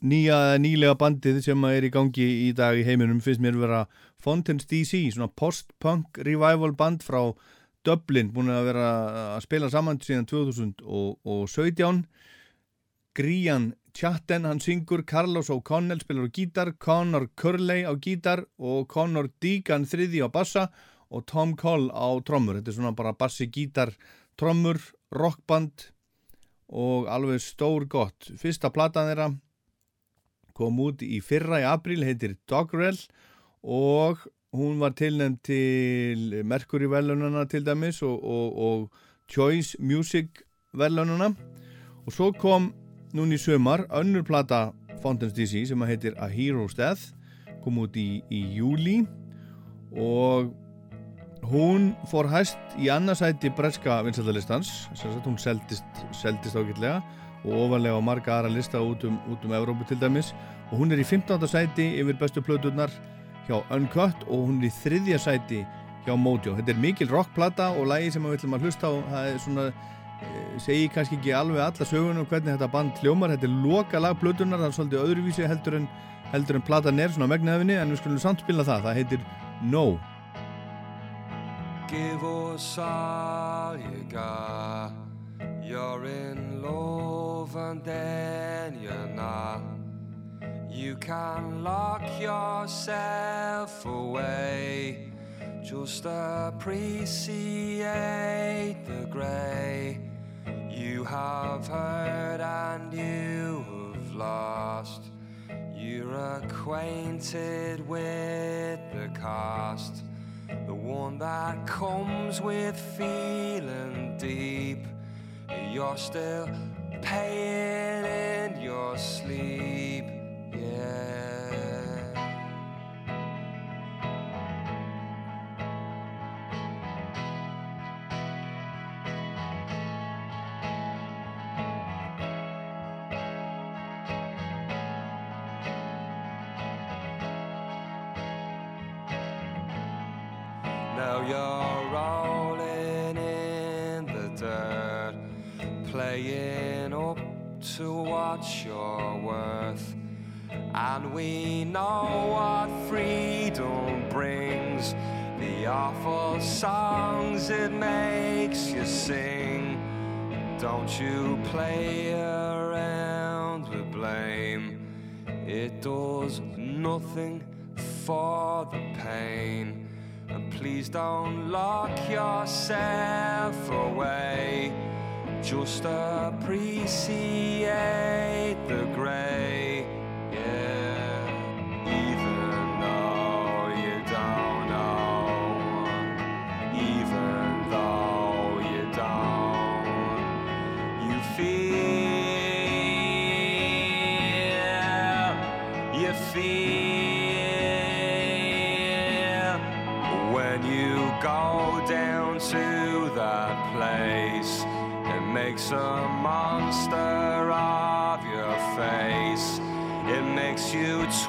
nýja, nýlega bandið sem er í gangi í dag í heiminum finnst mér vera Fontaine's DC svona post-punk revival band frá Dublin, búin að vera að spila saman síðan 2017 Grían Chatten, hann syngur Carlos O'Connell spilar á gítar, Conor Curley á gítar og Conor Deegan þriði á bassa og Tom Coll á trommur. Þetta er svona bara bassi, gítar, trommur, rockband og alveg stór gott. Fyrsta platan þeirra kom út í fyrra í april, heitir Dogrel og hún var tilnæmt til Mercury velunana til dæmis og, og, og Choice Music velunana og svo kom núni í sömar önnur plata Fountains DC sem að heitir A Hero's Death kom út í, í júli og hún fór hæst í annarsæti breska vinsaldalistans hún seldist, seldist ágætlega og ofanlega á marga aðra lista út um, um Evrópu til dæmis og hún er í 15. sæti yfir bestu plöturnar hjá Uncut og hún er í þriðja sæti hjá Mojo. Þetta er mikil rockplata og lægi sem við ætlum að hlusta á það er svona, eh, segi kannski ekki alveg alla sögunum hvernig þetta band hljómar þetta er loka lag plöturnar, það er svolítið öðruvísi heldur en, heldur en platan er svona megnaðinni en við skulum samt spila það, það heitir No Give us all you got. You're in love and then you're not. You can lock yourself away. Just appreciate the grey. You have heard and you have lost. You're acquainted with the cost. The one that comes with feeling deep. You're still paying in your sleep. To what you're worth. And we know what freedom brings the awful songs it makes you sing. Don't you play around with blame, it does nothing for the pain. And please don't lock yourself away. Just appreciate the grey.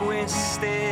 Twisted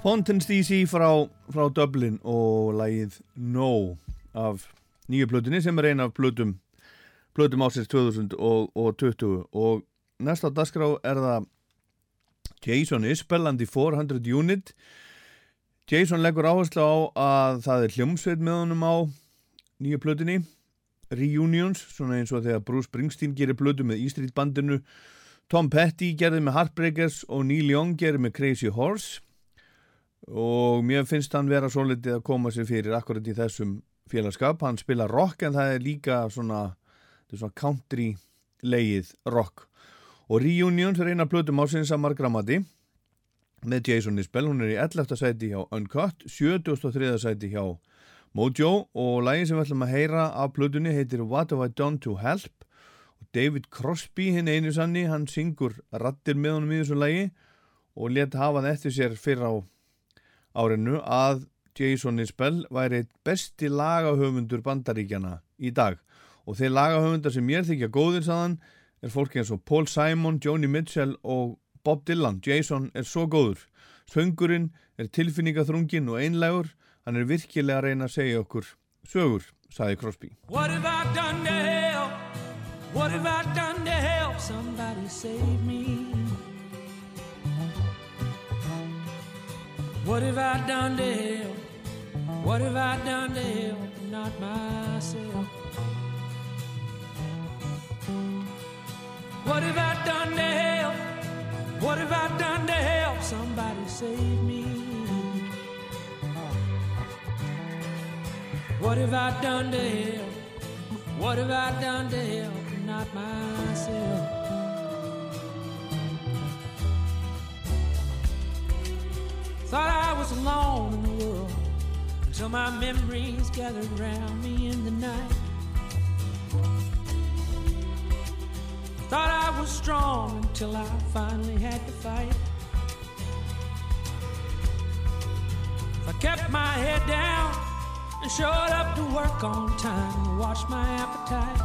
Fountains DC frá, frá Dublin og lagið No af nýju plötunni sem er eina af plötum plötum ásins 2020 og næsta á dasgrá er það Jason Isbell and the 400 Unit. Jason leggur áherslu á að það er hljómsveit með honum á nýju plötunni. Reunions, svona eins og þegar Bruce Springsteen gerir plötu með E Street bandinu Tom Petty gerði með Heartbreakers og Neil Young gerði með Crazy Horse og mér finnst hann vera svo litið að koma sér fyrir akkurat í þessum félagskap hann spila rock en það er líka svona, svona country leið rock og Reunions er eina plötum ásins að margramati með Jason Isbell, hún er í 11. sæti hjá Uncut 73. sæti hjá Mojo og lægin sem við ætlum að heyra af plötunni heitir What Have I Done To Help og David Crosby hinn einu sanni, hann syngur rattir með honum í þessu lægi og let hafa það eftir sér fyrir á árinu að Jason Isbell væri besti lagahöfundur bandaríkjana í dag og þeir lagahöfundar sem ég þykja góðir saðan er fólk eins og Paul Simon, Joni Mitchell og Bob Dylan Jason er svo góður söngurinn er tilfinningaþrungin og einlegur hann er virkilega að reyna að segja okkur sögur, saði Crosby What have I done to help? What have I done to help? Somebody save me. What have I done to help? What have I done to help? Not myself. What have I done to help? What have I done to help? Somebody save me. What have I done to help? What have I done to help? Not myself. Thought I was alone in the world until my memories gathered around me in the night. Thought I was strong until I finally had to fight. If I kept my head down and showed up to work on time and watched my appetite.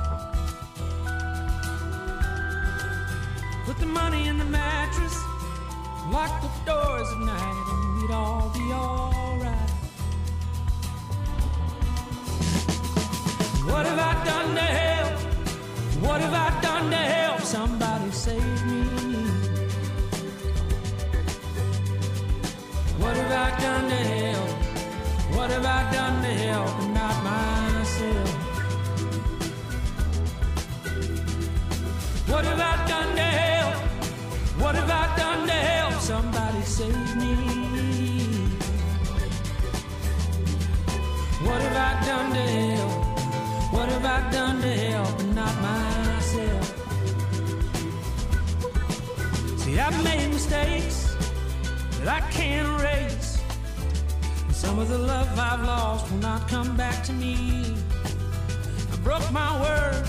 Put the money in the mattress, locked the doors at night, and we'd all be alright. What have I done to help? What have I done to help? Somebody save me. What have I done to help? What have I done to help? Not myself. What have I done to help? What have I done to help? Somebody save me. What have I done to help? What have I done to help? Not myself. See, I've made mistakes that I can't erase. And some of the love I've lost will not come back to me. I broke my word.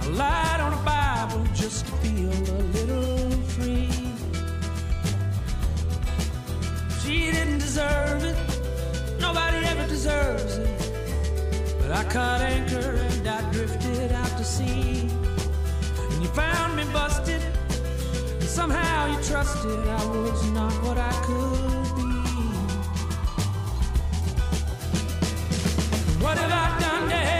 I lied on a Bible just to feel a little deserve it. Nobody ever deserves it. But I caught anchor and I drifted out to sea. And you found me busted. And somehow you trusted I was not what I could be. What have I done to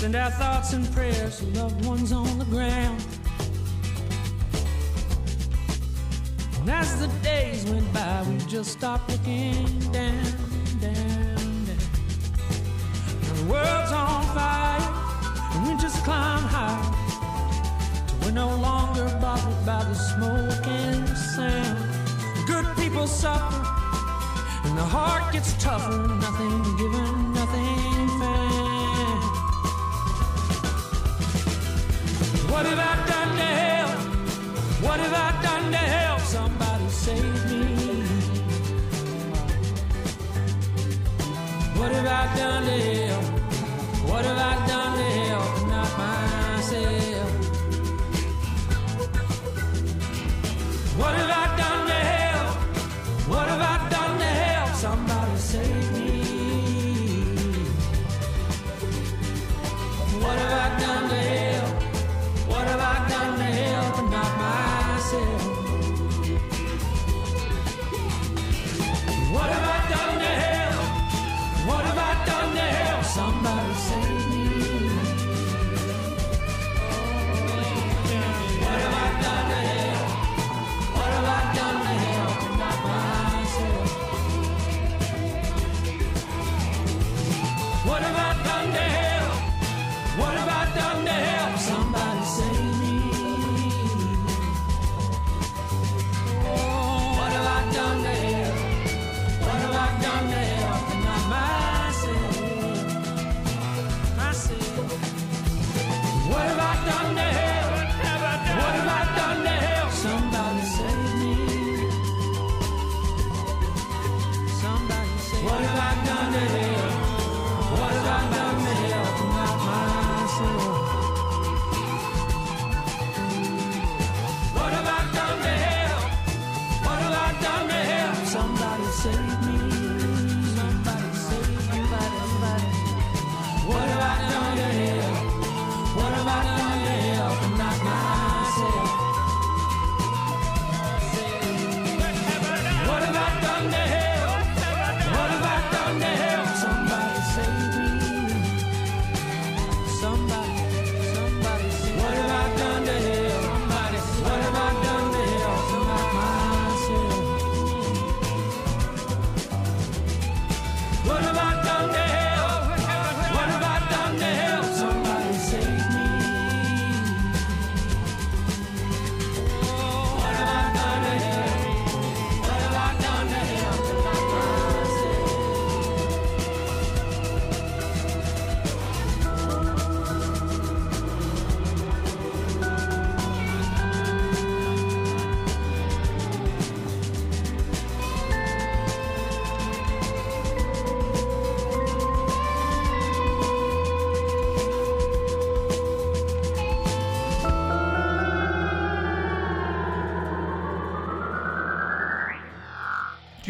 send our thoughts and prayers to loved ones on the ground. And as the days went by, we just stopped looking down, down, down. Now the world's on fire, and we just climb high. Till we're no longer bothered by the smoke and the sound. Good people suffer, and the heart gets tougher. Nothing given, What have I done to help? What have I done to help somebody save me? What have I done to help?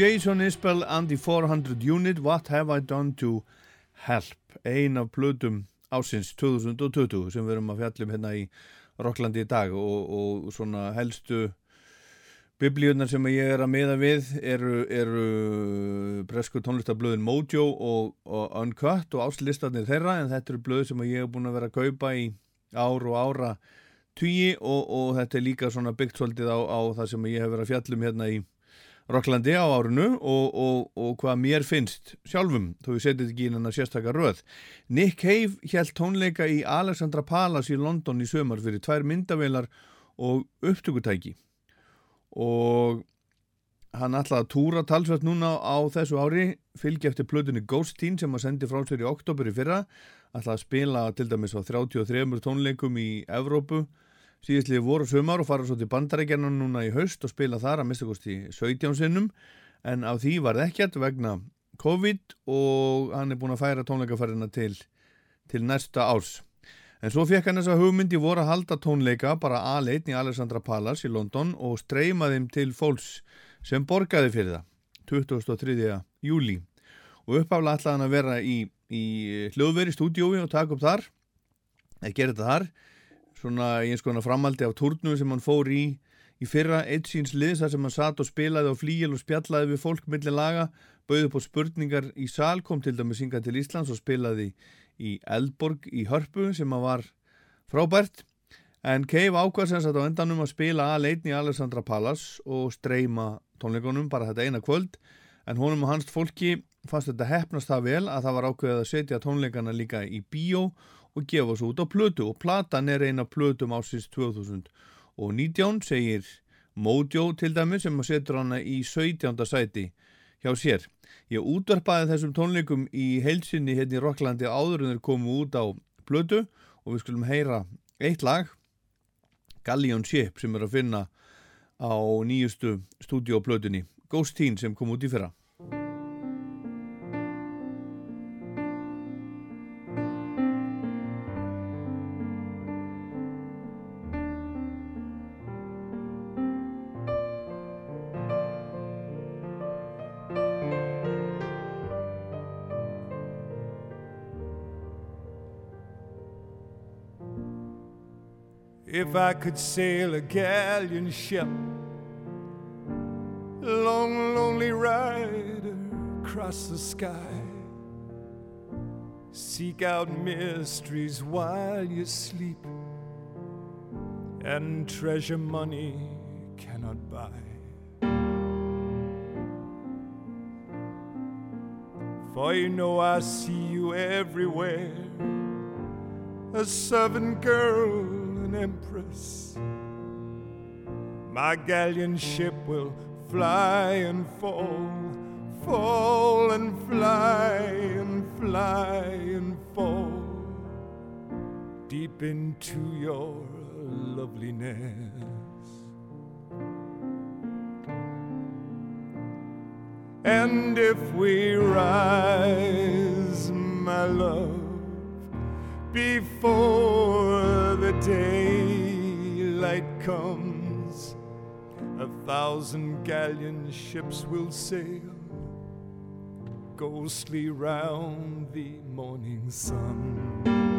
Jason Isbell and the 400 Unit What Have I Done to Help? Ein af plötum ásins 2020 sem við erum að fjallum hérna í Rocklandi í dag og, og svona helstu biblíunar sem ég er að miða við eru, eru bresku tónlistablöðin Mojo og, og Uncut og áslistarnir þeirra en þetta eru blöð sem ég hef búin að vera að kaupa í ár og ára tugi og, og þetta er líka svona byggt svolítið á, á það sem ég hef verið að fjallum hérna í Rocklandi á árinu og, og, og hvað mér finnst sjálfum, þó við setjum ekki inn hann að sérstakar röð. Nick Cave held tónleika í Alexandra Palace í London í sömar fyrir tvær myndavelar og upptökutæki og hann ætlaði að túra talsvært núna á þessu ári fylgja eftir plötunni Ghost Teen sem að sendi frá sér í oktober í fyrra ætlaði að spila til dæmis á 33 tónleikum í Evrópu síðistlið voru sömar og fara svo til bandarækjarnar núna í haust og spila þar að mista kosti 17 sinnum en á því var það ekkert vegna COVID og hann er búin að færa tónleikaferðina til, til næsta árs. En svo fekk hann þessa hugmyndi voru að halda tónleika bara aðleitn í Alexandra Palace í London og streyma þeim til fólks sem borgaði fyrir það 23. júli og uppaflega ætlaði hann að vera í, í hljóðveri stúdiói og taka upp þar eða gera þetta þar svona í eins konar framaldi af turnum sem hann fór í í fyrra eitt síns liðs þar sem hann satt og spilaði á flíil og spjallaði við fólk millir laga, bauði upp á spurningar í sal, kom til dæmis synga til Íslands og spilaði í Eldborg í Hörpu sem að var frábært. En Cave ákvæðsins að á endanum að spila að leitni í Alessandra Palace og streyma tónleikunum bara þetta eina kvöld. En honum og hans fólki fannst þetta hefnast það vel að það var ákveðið að setja tónleikana líka í bíó og gefa svo út á plötu og platan er eina plötum ásins 2019 segir Mojo til dæmi sem setur hana í 17. sæti hjá sér. Ég útvarpaði þessum tónleikum í heilsinni hérna í Rocklandi áður en þeir komu út á plötu og við skulum heyra eitt lag Galleon Ship sem er að finna á nýjustu stúdíoplötunni Ghost Teen sem kom út í fyrra. If I could sail a galleon ship, long, lonely rider across the sky, seek out mysteries while you sleep, and treasure money cannot buy. For you know I see you everywhere, a servant girl, empress. My galleon ship will fly and fall, fall and fly and fly and fall deep into your loveliness. And if we rise, my love, before the daylight comes, a thousand galleon ships will sail ghostly round the morning sun.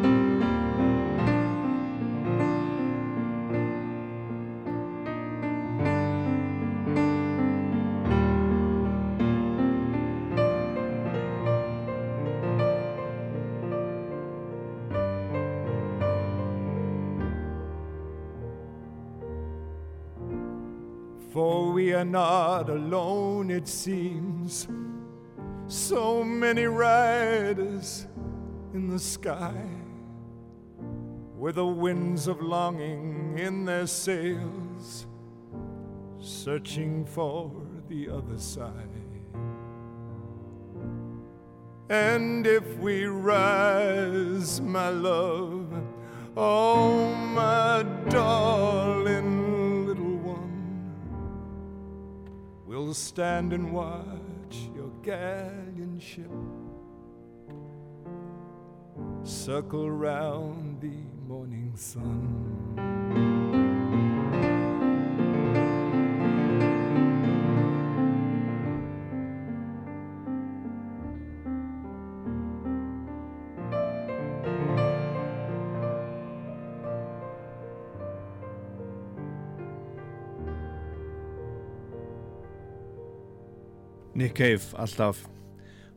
Are not alone, it seems. So many riders in the sky, with the winds of longing in their sails, searching for the other side. And if we rise, my love, oh, my darling we'll stand and watch your galleon ship circle round the morning sun. Nick Cave, alltaf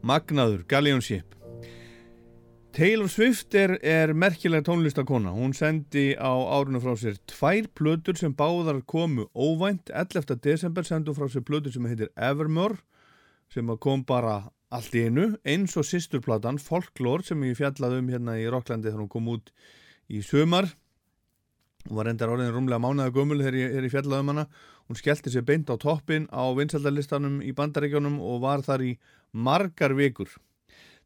magnaður, Galleon Ship. Taylor Swift er, er merkilega tónlistakona hún sendi á árinu frá sér tvær plötur sem báðar komu óvænt. 11. desember sendu frá sér plötur sem heitir Evermore sem kom bara allt í einu eins og sýsturplatan Folklore sem ég fjallaði um hérna í Rocklandi þegar hún kom út í sömar hún var endar orðin rúmlega mánuða gömul þegar ég, ég fjallaði um hana hún skellti sér beint á toppin á vinsaldalistanum í bandaríkjónum og var þar í margar vikur.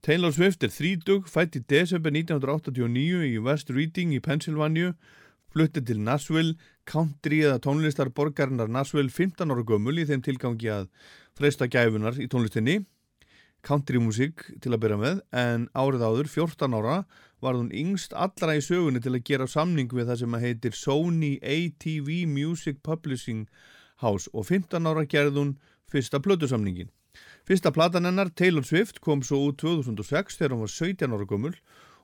Taylor Swift er þrítug, fætt í desember 1989 í West Reading í Pennsylvania, flutti til Nashville, country eða tónlistar borgarinnar Nashville 15 ára gömul í þeim tilgangi að freysta gæfunar í tónlistinni, countrymusik til að byrja með, en árið áður, 14 ára, var hún yngst allra í sögunni til að gera samning við það sem að heitir Sony ATV Music Publishing House og 15 ára gerði hún fyrsta plötusamningin. Fyrsta platan hennar, Taylor Swift, kom svo út 2006 þegar hún var 17 ára gömul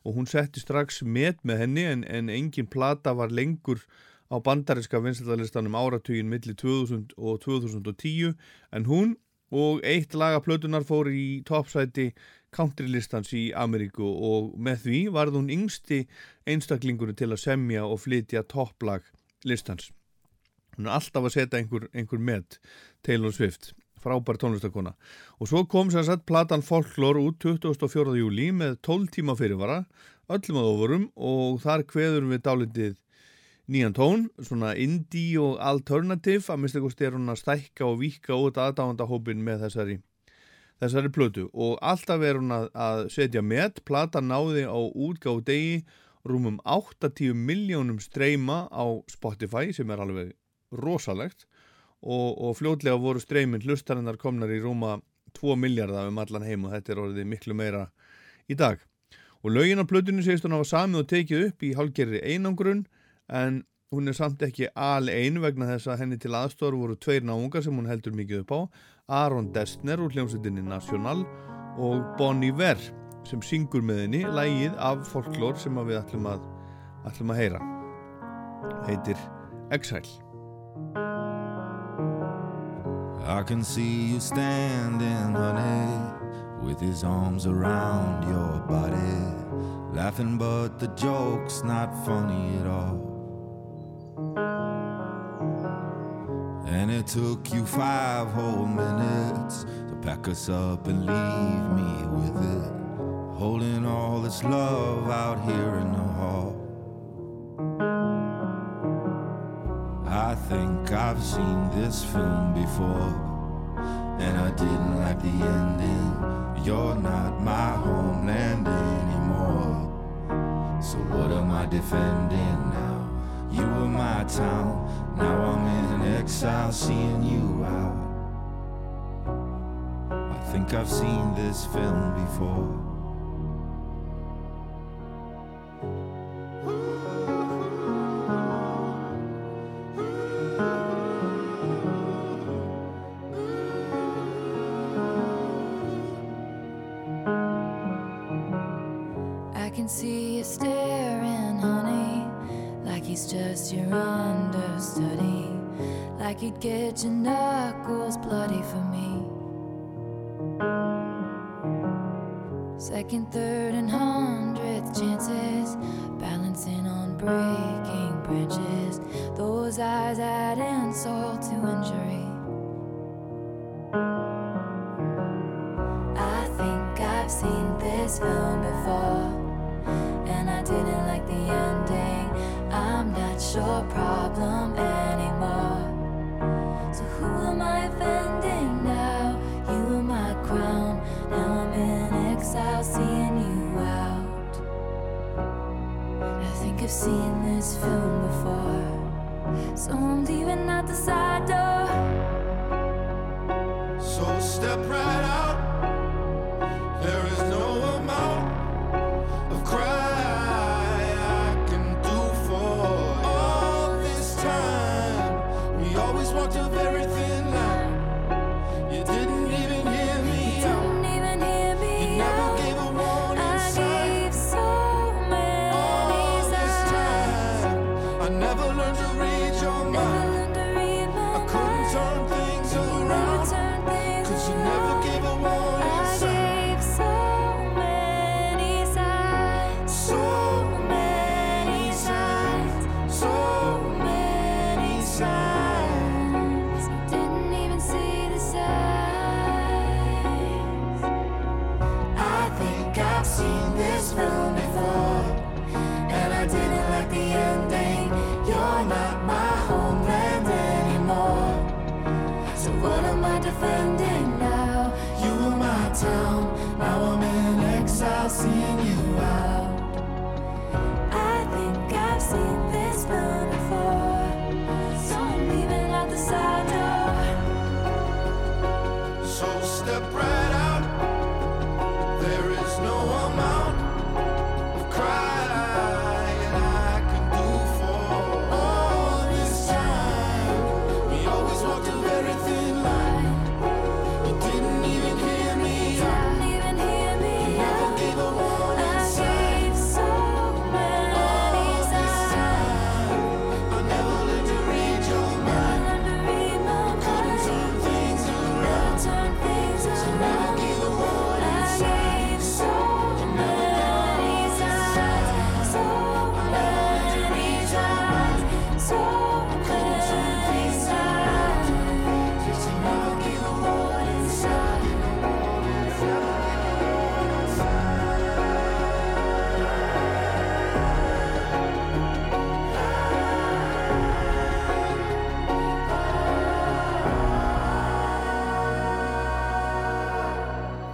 og hún setti strax met með henni en, en engin plata var lengur á bandariska vinsaldalistanum áratugin millir 2000 og 2010 en hún og eitt laga plötunar fór í toppsæti countrylistans í Ameríku og með því varð hún yngsti einstaklingunni til að semja og flytja topplag listans. Hún er alltaf að setja einhver, einhver met Taylor Swift frábær tónlistakona og svo kom sér satt platan Folklore út 24. júli með 12 tíma fyrirvara öllum að ofurum og þar kveður við dálitið nýjan tón svona indie og alternative. Að mista kosti er hún að stækka og vika út aðdáðandahópin með þessari þessari plötu. Og alltaf er hún að, að setja met. Platan náði á útgáð degi rúmum 80 miljónum streyma á Spotify sem er alveg rosalegt. Og, og fljótlega voru streymin hlustarinnar komnar í rúma 2 miljardar um allan heim og þetta er orðið miklu meira í dag. Og lögin á plötunni segist hún hafa samið og tekið upp í hálgerri einangrun en hún er samt ekki alveg vegna þess að henni til aðstofar voru tveir náungar sem hún heldur mikið upp á Aron Destner úr hljómsveitinni National og Bonnie Ver sem syngur með henni lægið af folklór sem við ætlum að, ætlum að heyra. heitir Exile I can see you standing, honey, with his arms around your body, laughing, but the joke's not funny at all. And it took you five whole minutes to pack us up and leave me with it, holding all this love out here in the hall. I think I've seen this film before, and I didn't like the ending. You're not my homeland anymore. So what am I defending now? You were my town, now I'm in exile, seeing you out. I think I've seen this film before. He'd get your knuckles bloody for me. Second, third, and hundredth chances, balancing on breaking branches. Those eyes add insult to injury. I think I've seen this film seen this film before, so I'm leaving out the side door. So step right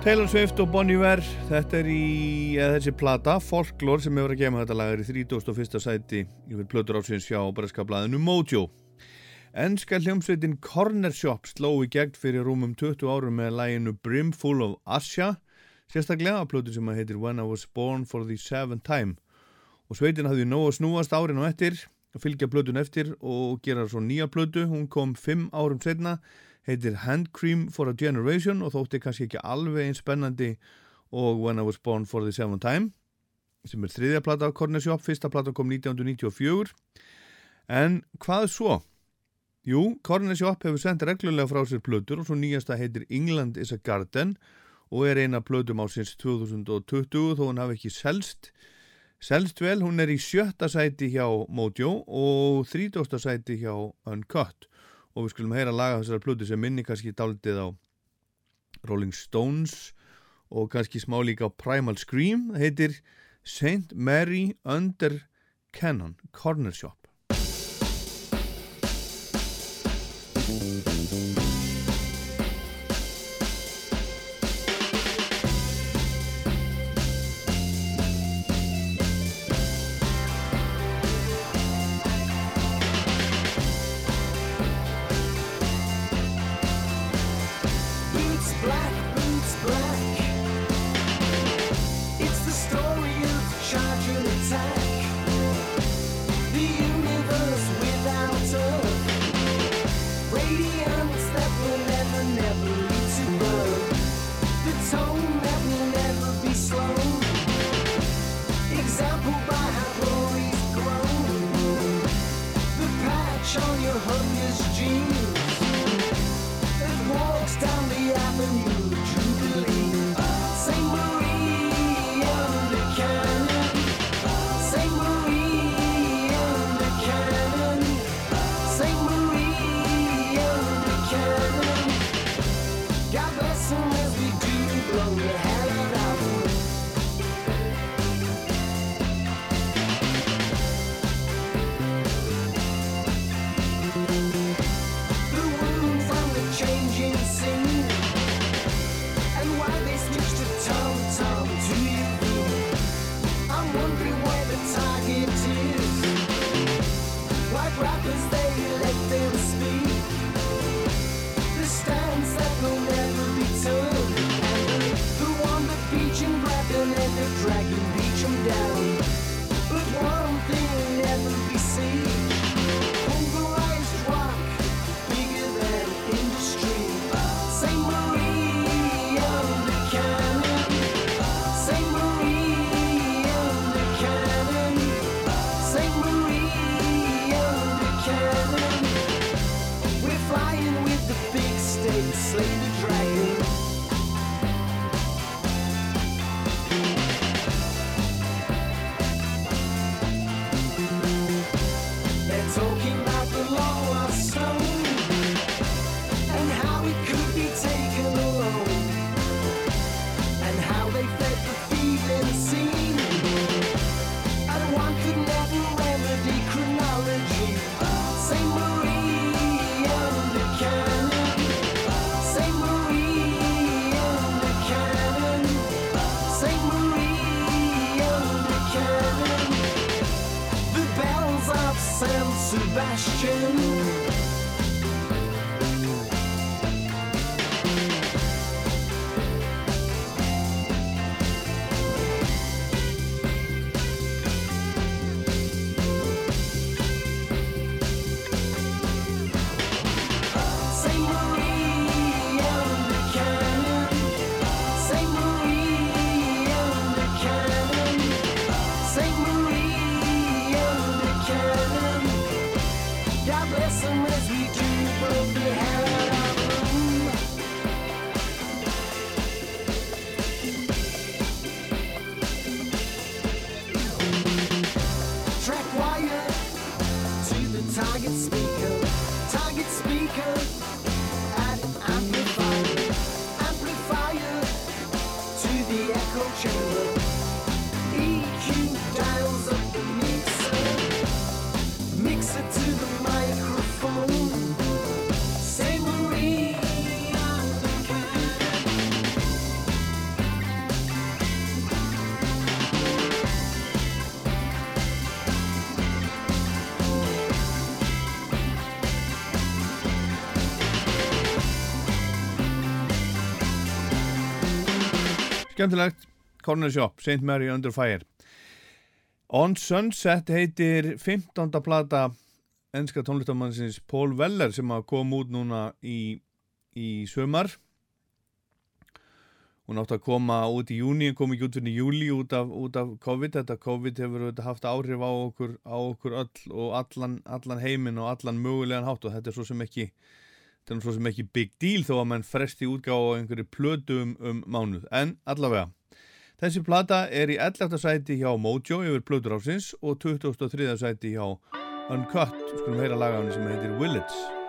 Taylor Swift og Bon Iver þetta er í, eða þessi plata Folklore sem hefur að gema þetta lag er í 31. sæti yfir plötur ásins hjá breska blaðinu Mojo Ennska hljómsveitin Corner Shop sló í gegn fyrir rúmum 20 árum með læginu Brimful of Asja sérstaklega plötu sem að heitir When I Was Born for the Seventh Time og sveitin hafði nóg að snúast árin á eftir að fylgja plötun eftir og gera svo nýja plötu, hún kom 5 árum setna heitir Hand Cream for a Generation og þótti kannski ekki alveg eins spennandi og When I Was Born for the Seventh Time sem er þriðja plata á Corner Shop, fyrsta plata kom 1994 En hvað svo? Jú, Corner Shop hefur sendt reglulega frá sér plötur og svo nýjasta heitir England is a Garden og er eina plötum ásins 2020 þó hún hafi ekki selst. Selst vel, hún er í sjötta sæti hjá Mojo og þrítjósta sæti hjá Uncut og við skulum heyra laga þessara plötu sem minni kannski daldið á Rolling Stones og kannski smá líka á Primal Scream, það heitir St. Mary Under Cannon Corner Shop. skemmtilegt Corner Shop, St. Mary Under Fire On Sunset heitir 15. plata ennska tónlistamannsins Pól Veller sem kom út núna í, í sömar hún átti að koma út í júni kom ekki út fyrir júli út af, út af COVID þetta COVID hefur þetta haft áhrif á okkur, á okkur öll og allan, allan heiminn og allan mögulegan hátt og þetta er svo sem ekki þetta er náttúrulega sem ekki big deal þó að mann fresti útgáð á einhverju plötum um, um mánuð, en allavega þessi plata er í 11. sæti hjá Mojo yfir plötur ásins og 23. sæti hjá Uncut, skulum heyra laga á henni sem heitir Willits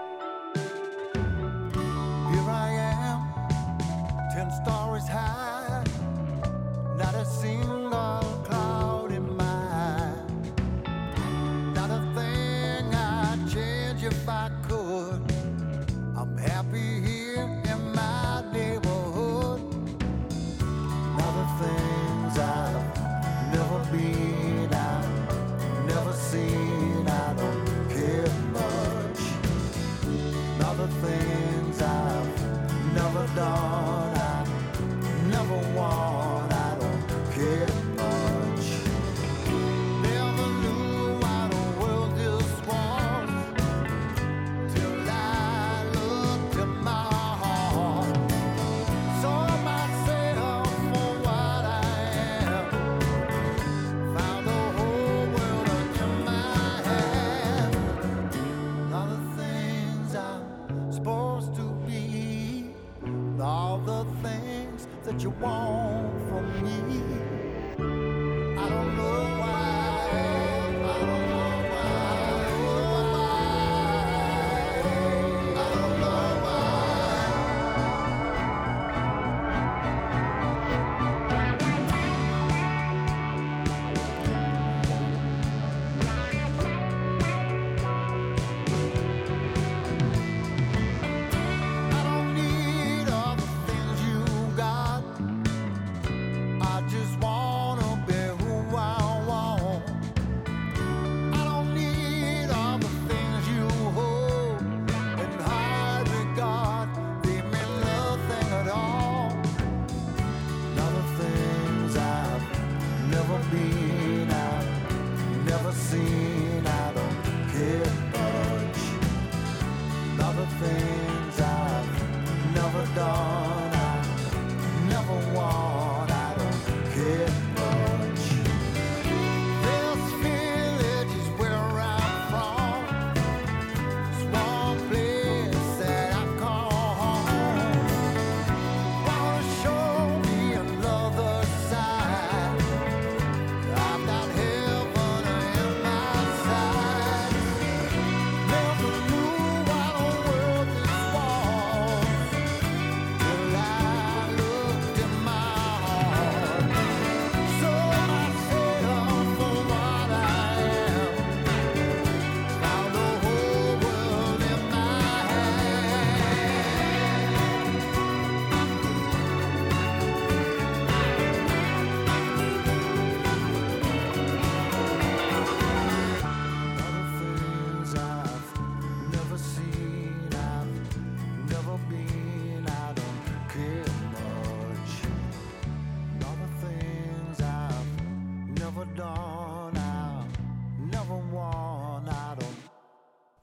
want.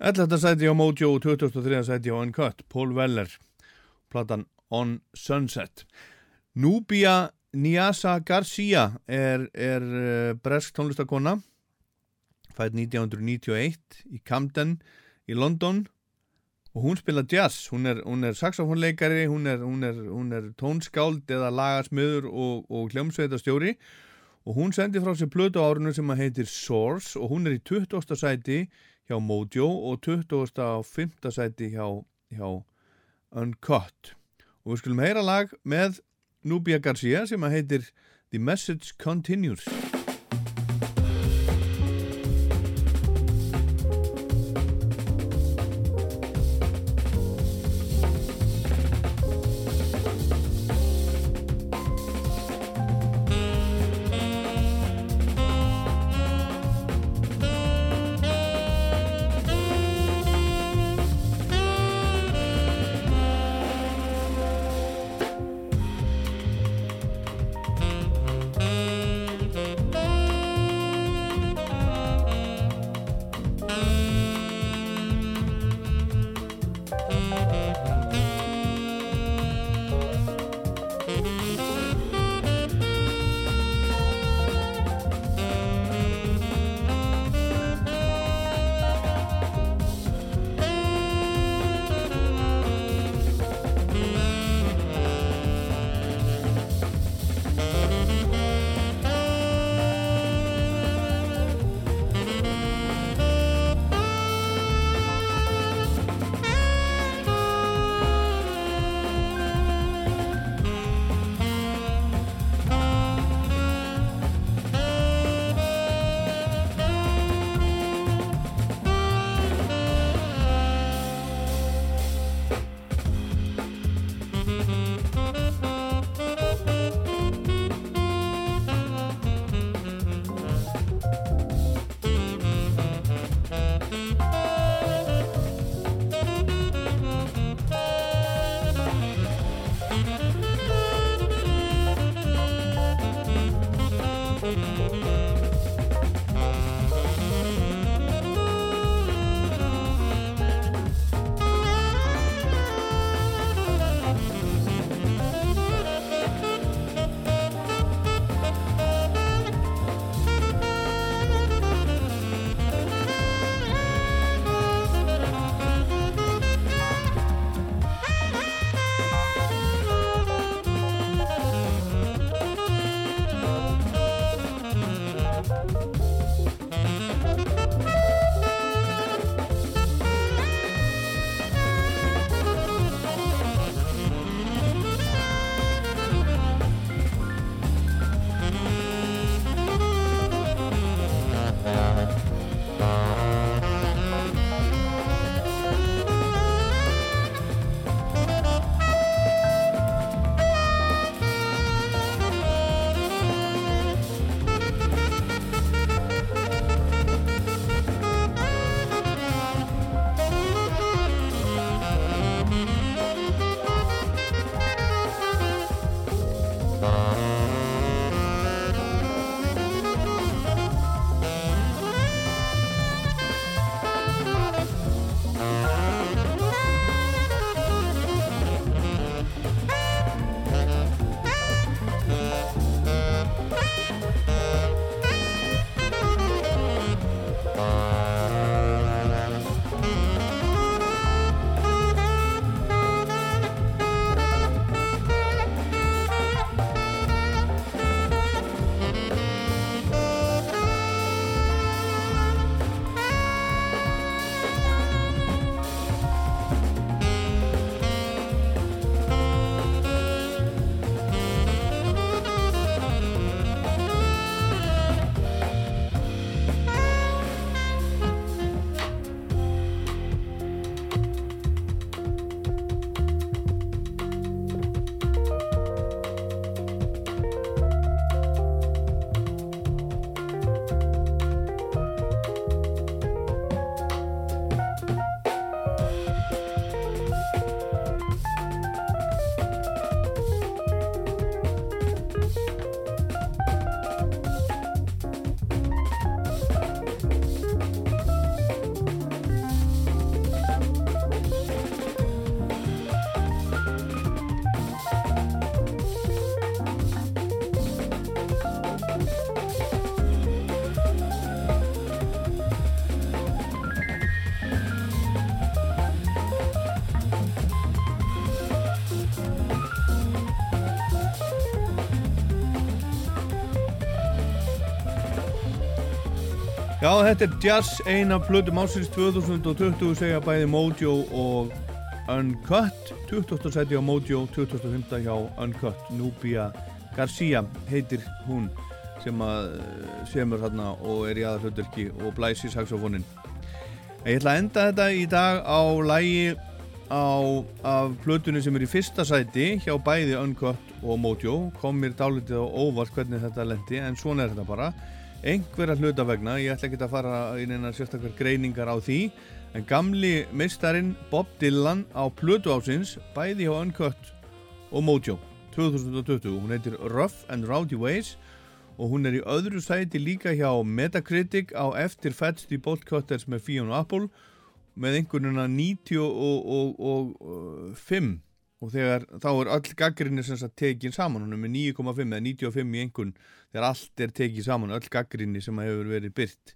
11. sæti á Mojo og 23. sæti á Uncut, Paul Weller, platan On Sunset. Núbia Niasa Garcia er, er eh, bresk tónlistakonna, fætt 1991 í Camden í London og hún spila jazz, hún er, hún er saxofónleikari, hún er, hún, hún er tónskáld eða lagarsmiður og, og hljómsveitarstjóri og hún sendi frá sér blötu á árunum sem að heitir Source og hún er í 20. sæti í hjá Mojo og 20. á 5. sæti hjá, hjá Uncut. Og við skulum heyra lag með Nubia Garcia sem heitir The Message Continues. Já, þetta er Jazz, eina blödu másins 2020 segja bæði Mojo og Uncut. 20. seti á Mojo, 2005 hjá Uncut Nubia Garcia heitir hún sem að eh, semur hérna og er í aðalhauðverki og blæsi saxofónin Ég ætla að enda þetta í dag á lægi af plötunni sem er í fyrsta sæti hjá bæði Uncut og Mojo. Kom mér dálítið á óvart hvernig þetta lendi en svona er þetta bara einhverja hluta vegna, ég ætla ekki að fara í neina sérstaklega greiningar á því en gamli meistarinn Bob Dylan á plötu ásins bæði hjá Uncut og Mojo 2020, hún heitir Rough and Rowdy Ways og hún er í öðru sæti líka hjá Metacritic á eftir Fats the Bolt Cutters með Fiona Apple með einhvernuna 90 og, og, og, og 5 og þegar þá er öll gaggrinni sem sagt tekin saman hún er með 9,5 eða 95 í einhvern þegar allt er tekið saman, öll gaggrinni sem hefur verið byrt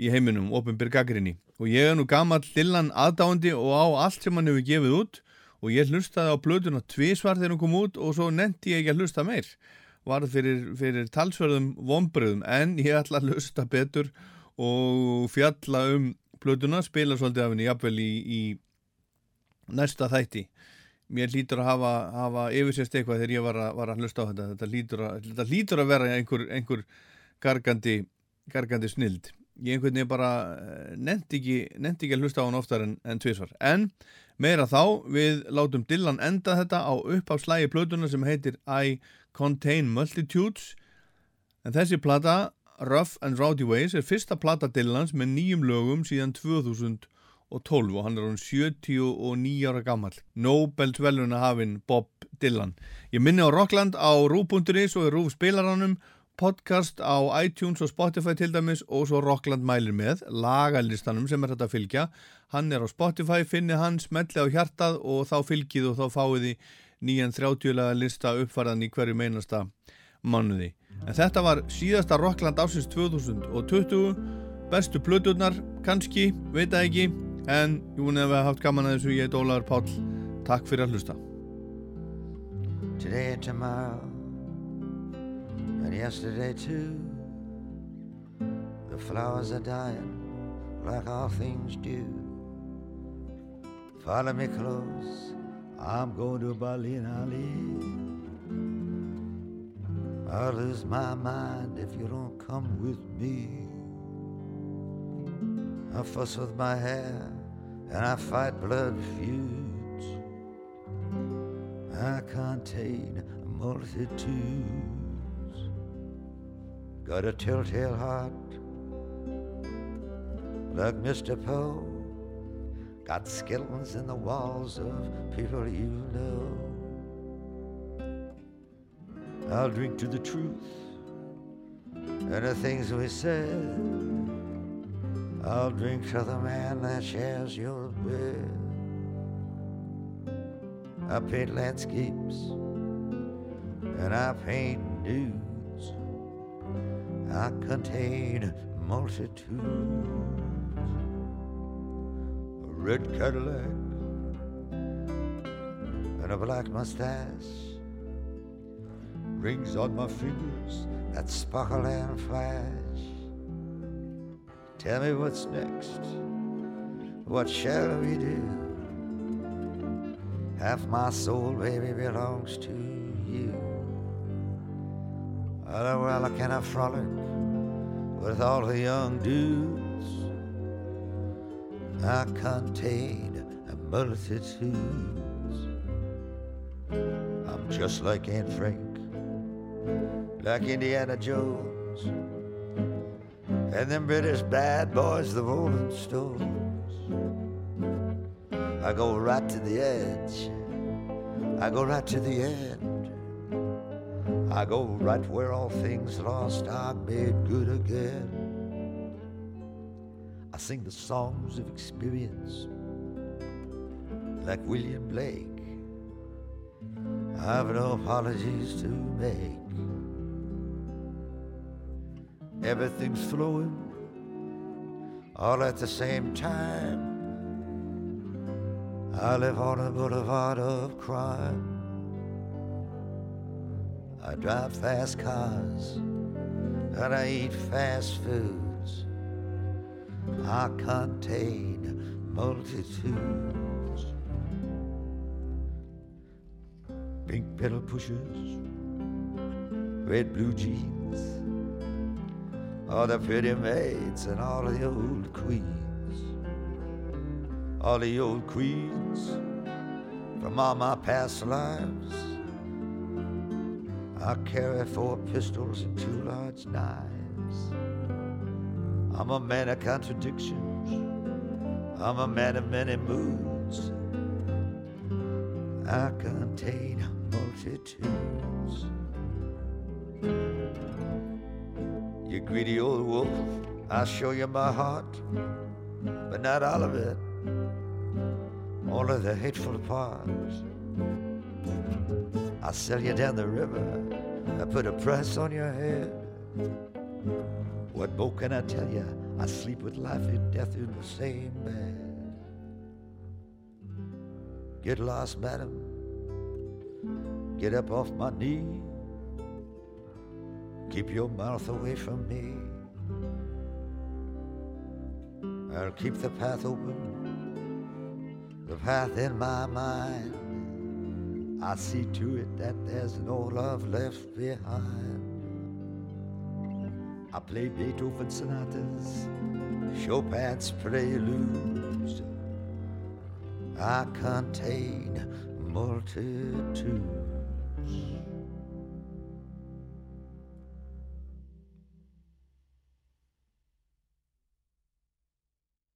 í heiminum, ofinbyr gaggrinni og ég er nú gammal Dylan aðdáandi og á allt sem hann hefur gefið út. Og ég hlustaði á blöðuna tvísvar þegar hann kom út og svo nefndi ég ekki að hlusta meir. Var fyrir, fyrir talsverðum vonbröðum en ég ætla að hlusta betur og fjalla um blöðuna, spila svolítið af henni jafnvel í, í næsta þætti mér lítur að hafa, hafa yfirsést eitthvað þegar ég var að, var að hlusta á þetta. Þetta lítur að, þetta lítur að vera einhver, einhver gargandi, gargandi snild. Ég einhvern veginn bara nefndi ekki, nefndi ekki að hlusta á hann oftar en, en tvísvar en meira þá við látum Dylan enda þetta á uppáfslægi plötuna sem heitir I Contain Multitudes. En þessi plata Rough and Rowdy Ways er fyrsta plata Dylans með nýjum lögum síðan 2000 og 12 og hann er hann 79 ára gammal Nobel-tveluna hafinn Bob Dylan. Ég minni á Rockland á Rú.is og Rú spilaranum podcast á iTunes og Spotify til dæmis og svo Rockland mælir með lagalistanum sem er þetta að fylgja. Hann er á Spotify, finni hann, smelli á hjartað og þá fylgið og þá fáið því nýjan 30 laga lista uppfærðan í hverju meinasta mannuði en þetta var síðasta Rockland ásins 2020 bestu plöturnar, kannski, veit að ekki en ég vunni að við haft gaman að þessu ég er Ólaður Páll, takk fyrir að hlusta. Today and tomorrow and yesterday too. The flowers are dying like all things do. Follow me close, I'm going to Berlin, Ali. I'll lose my mind if you don't come with me. I fuss with my hair and I fight blood feuds. I contain multitudes. Got a telltale heart like Mr. Poe. Got skeletons in the walls of people you know. I'll drink to the truth and the things we said. I'll drink to the man that shares your bed. I paint landscapes and I paint dudes. I contain multitudes. A red Cadillac and a black mustache rings on my fingers that sparkle and flash. Tell me what's next. What shall we do? Half my soul, baby, belongs to you. Oh, well, I cannot frolic with all the young dudes. I contain a multitudes. I'm just like Aunt Frank like Indiana Jones and them British bad boys, the Rolling Stones. I go right to the edge, I go right to the end. I go right where all things lost are made good again. I sing the songs of experience like William Blake. I've no apologies to make. Everything's flowing all at the same time. I live on a boulevard of crime. I drive fast cars and I eat fast foods. I contain multitudes. Pink pedal pushers, red blue jeans all the pretty maids and all the old queens, all the old queens from all my past lives. I carry four pistols and two large knives. I'm a man of contradictions. I'm a man of many moods. I contain multitudes. You greedy old wolf, I'll show you my heart, but not all of it, only the hateful parts. I'll sell you down the river, I put a price on your head. What more can I tell you? I sleep with life and death in the same bed. Get lost, madam. Get up off my knee. Keep your mouth away from me. I'll keep the path open, the path in my mind. I see to it that there's no love left behind. I play Beethoven sonatas, Chopin's preludes. I contain multitudes.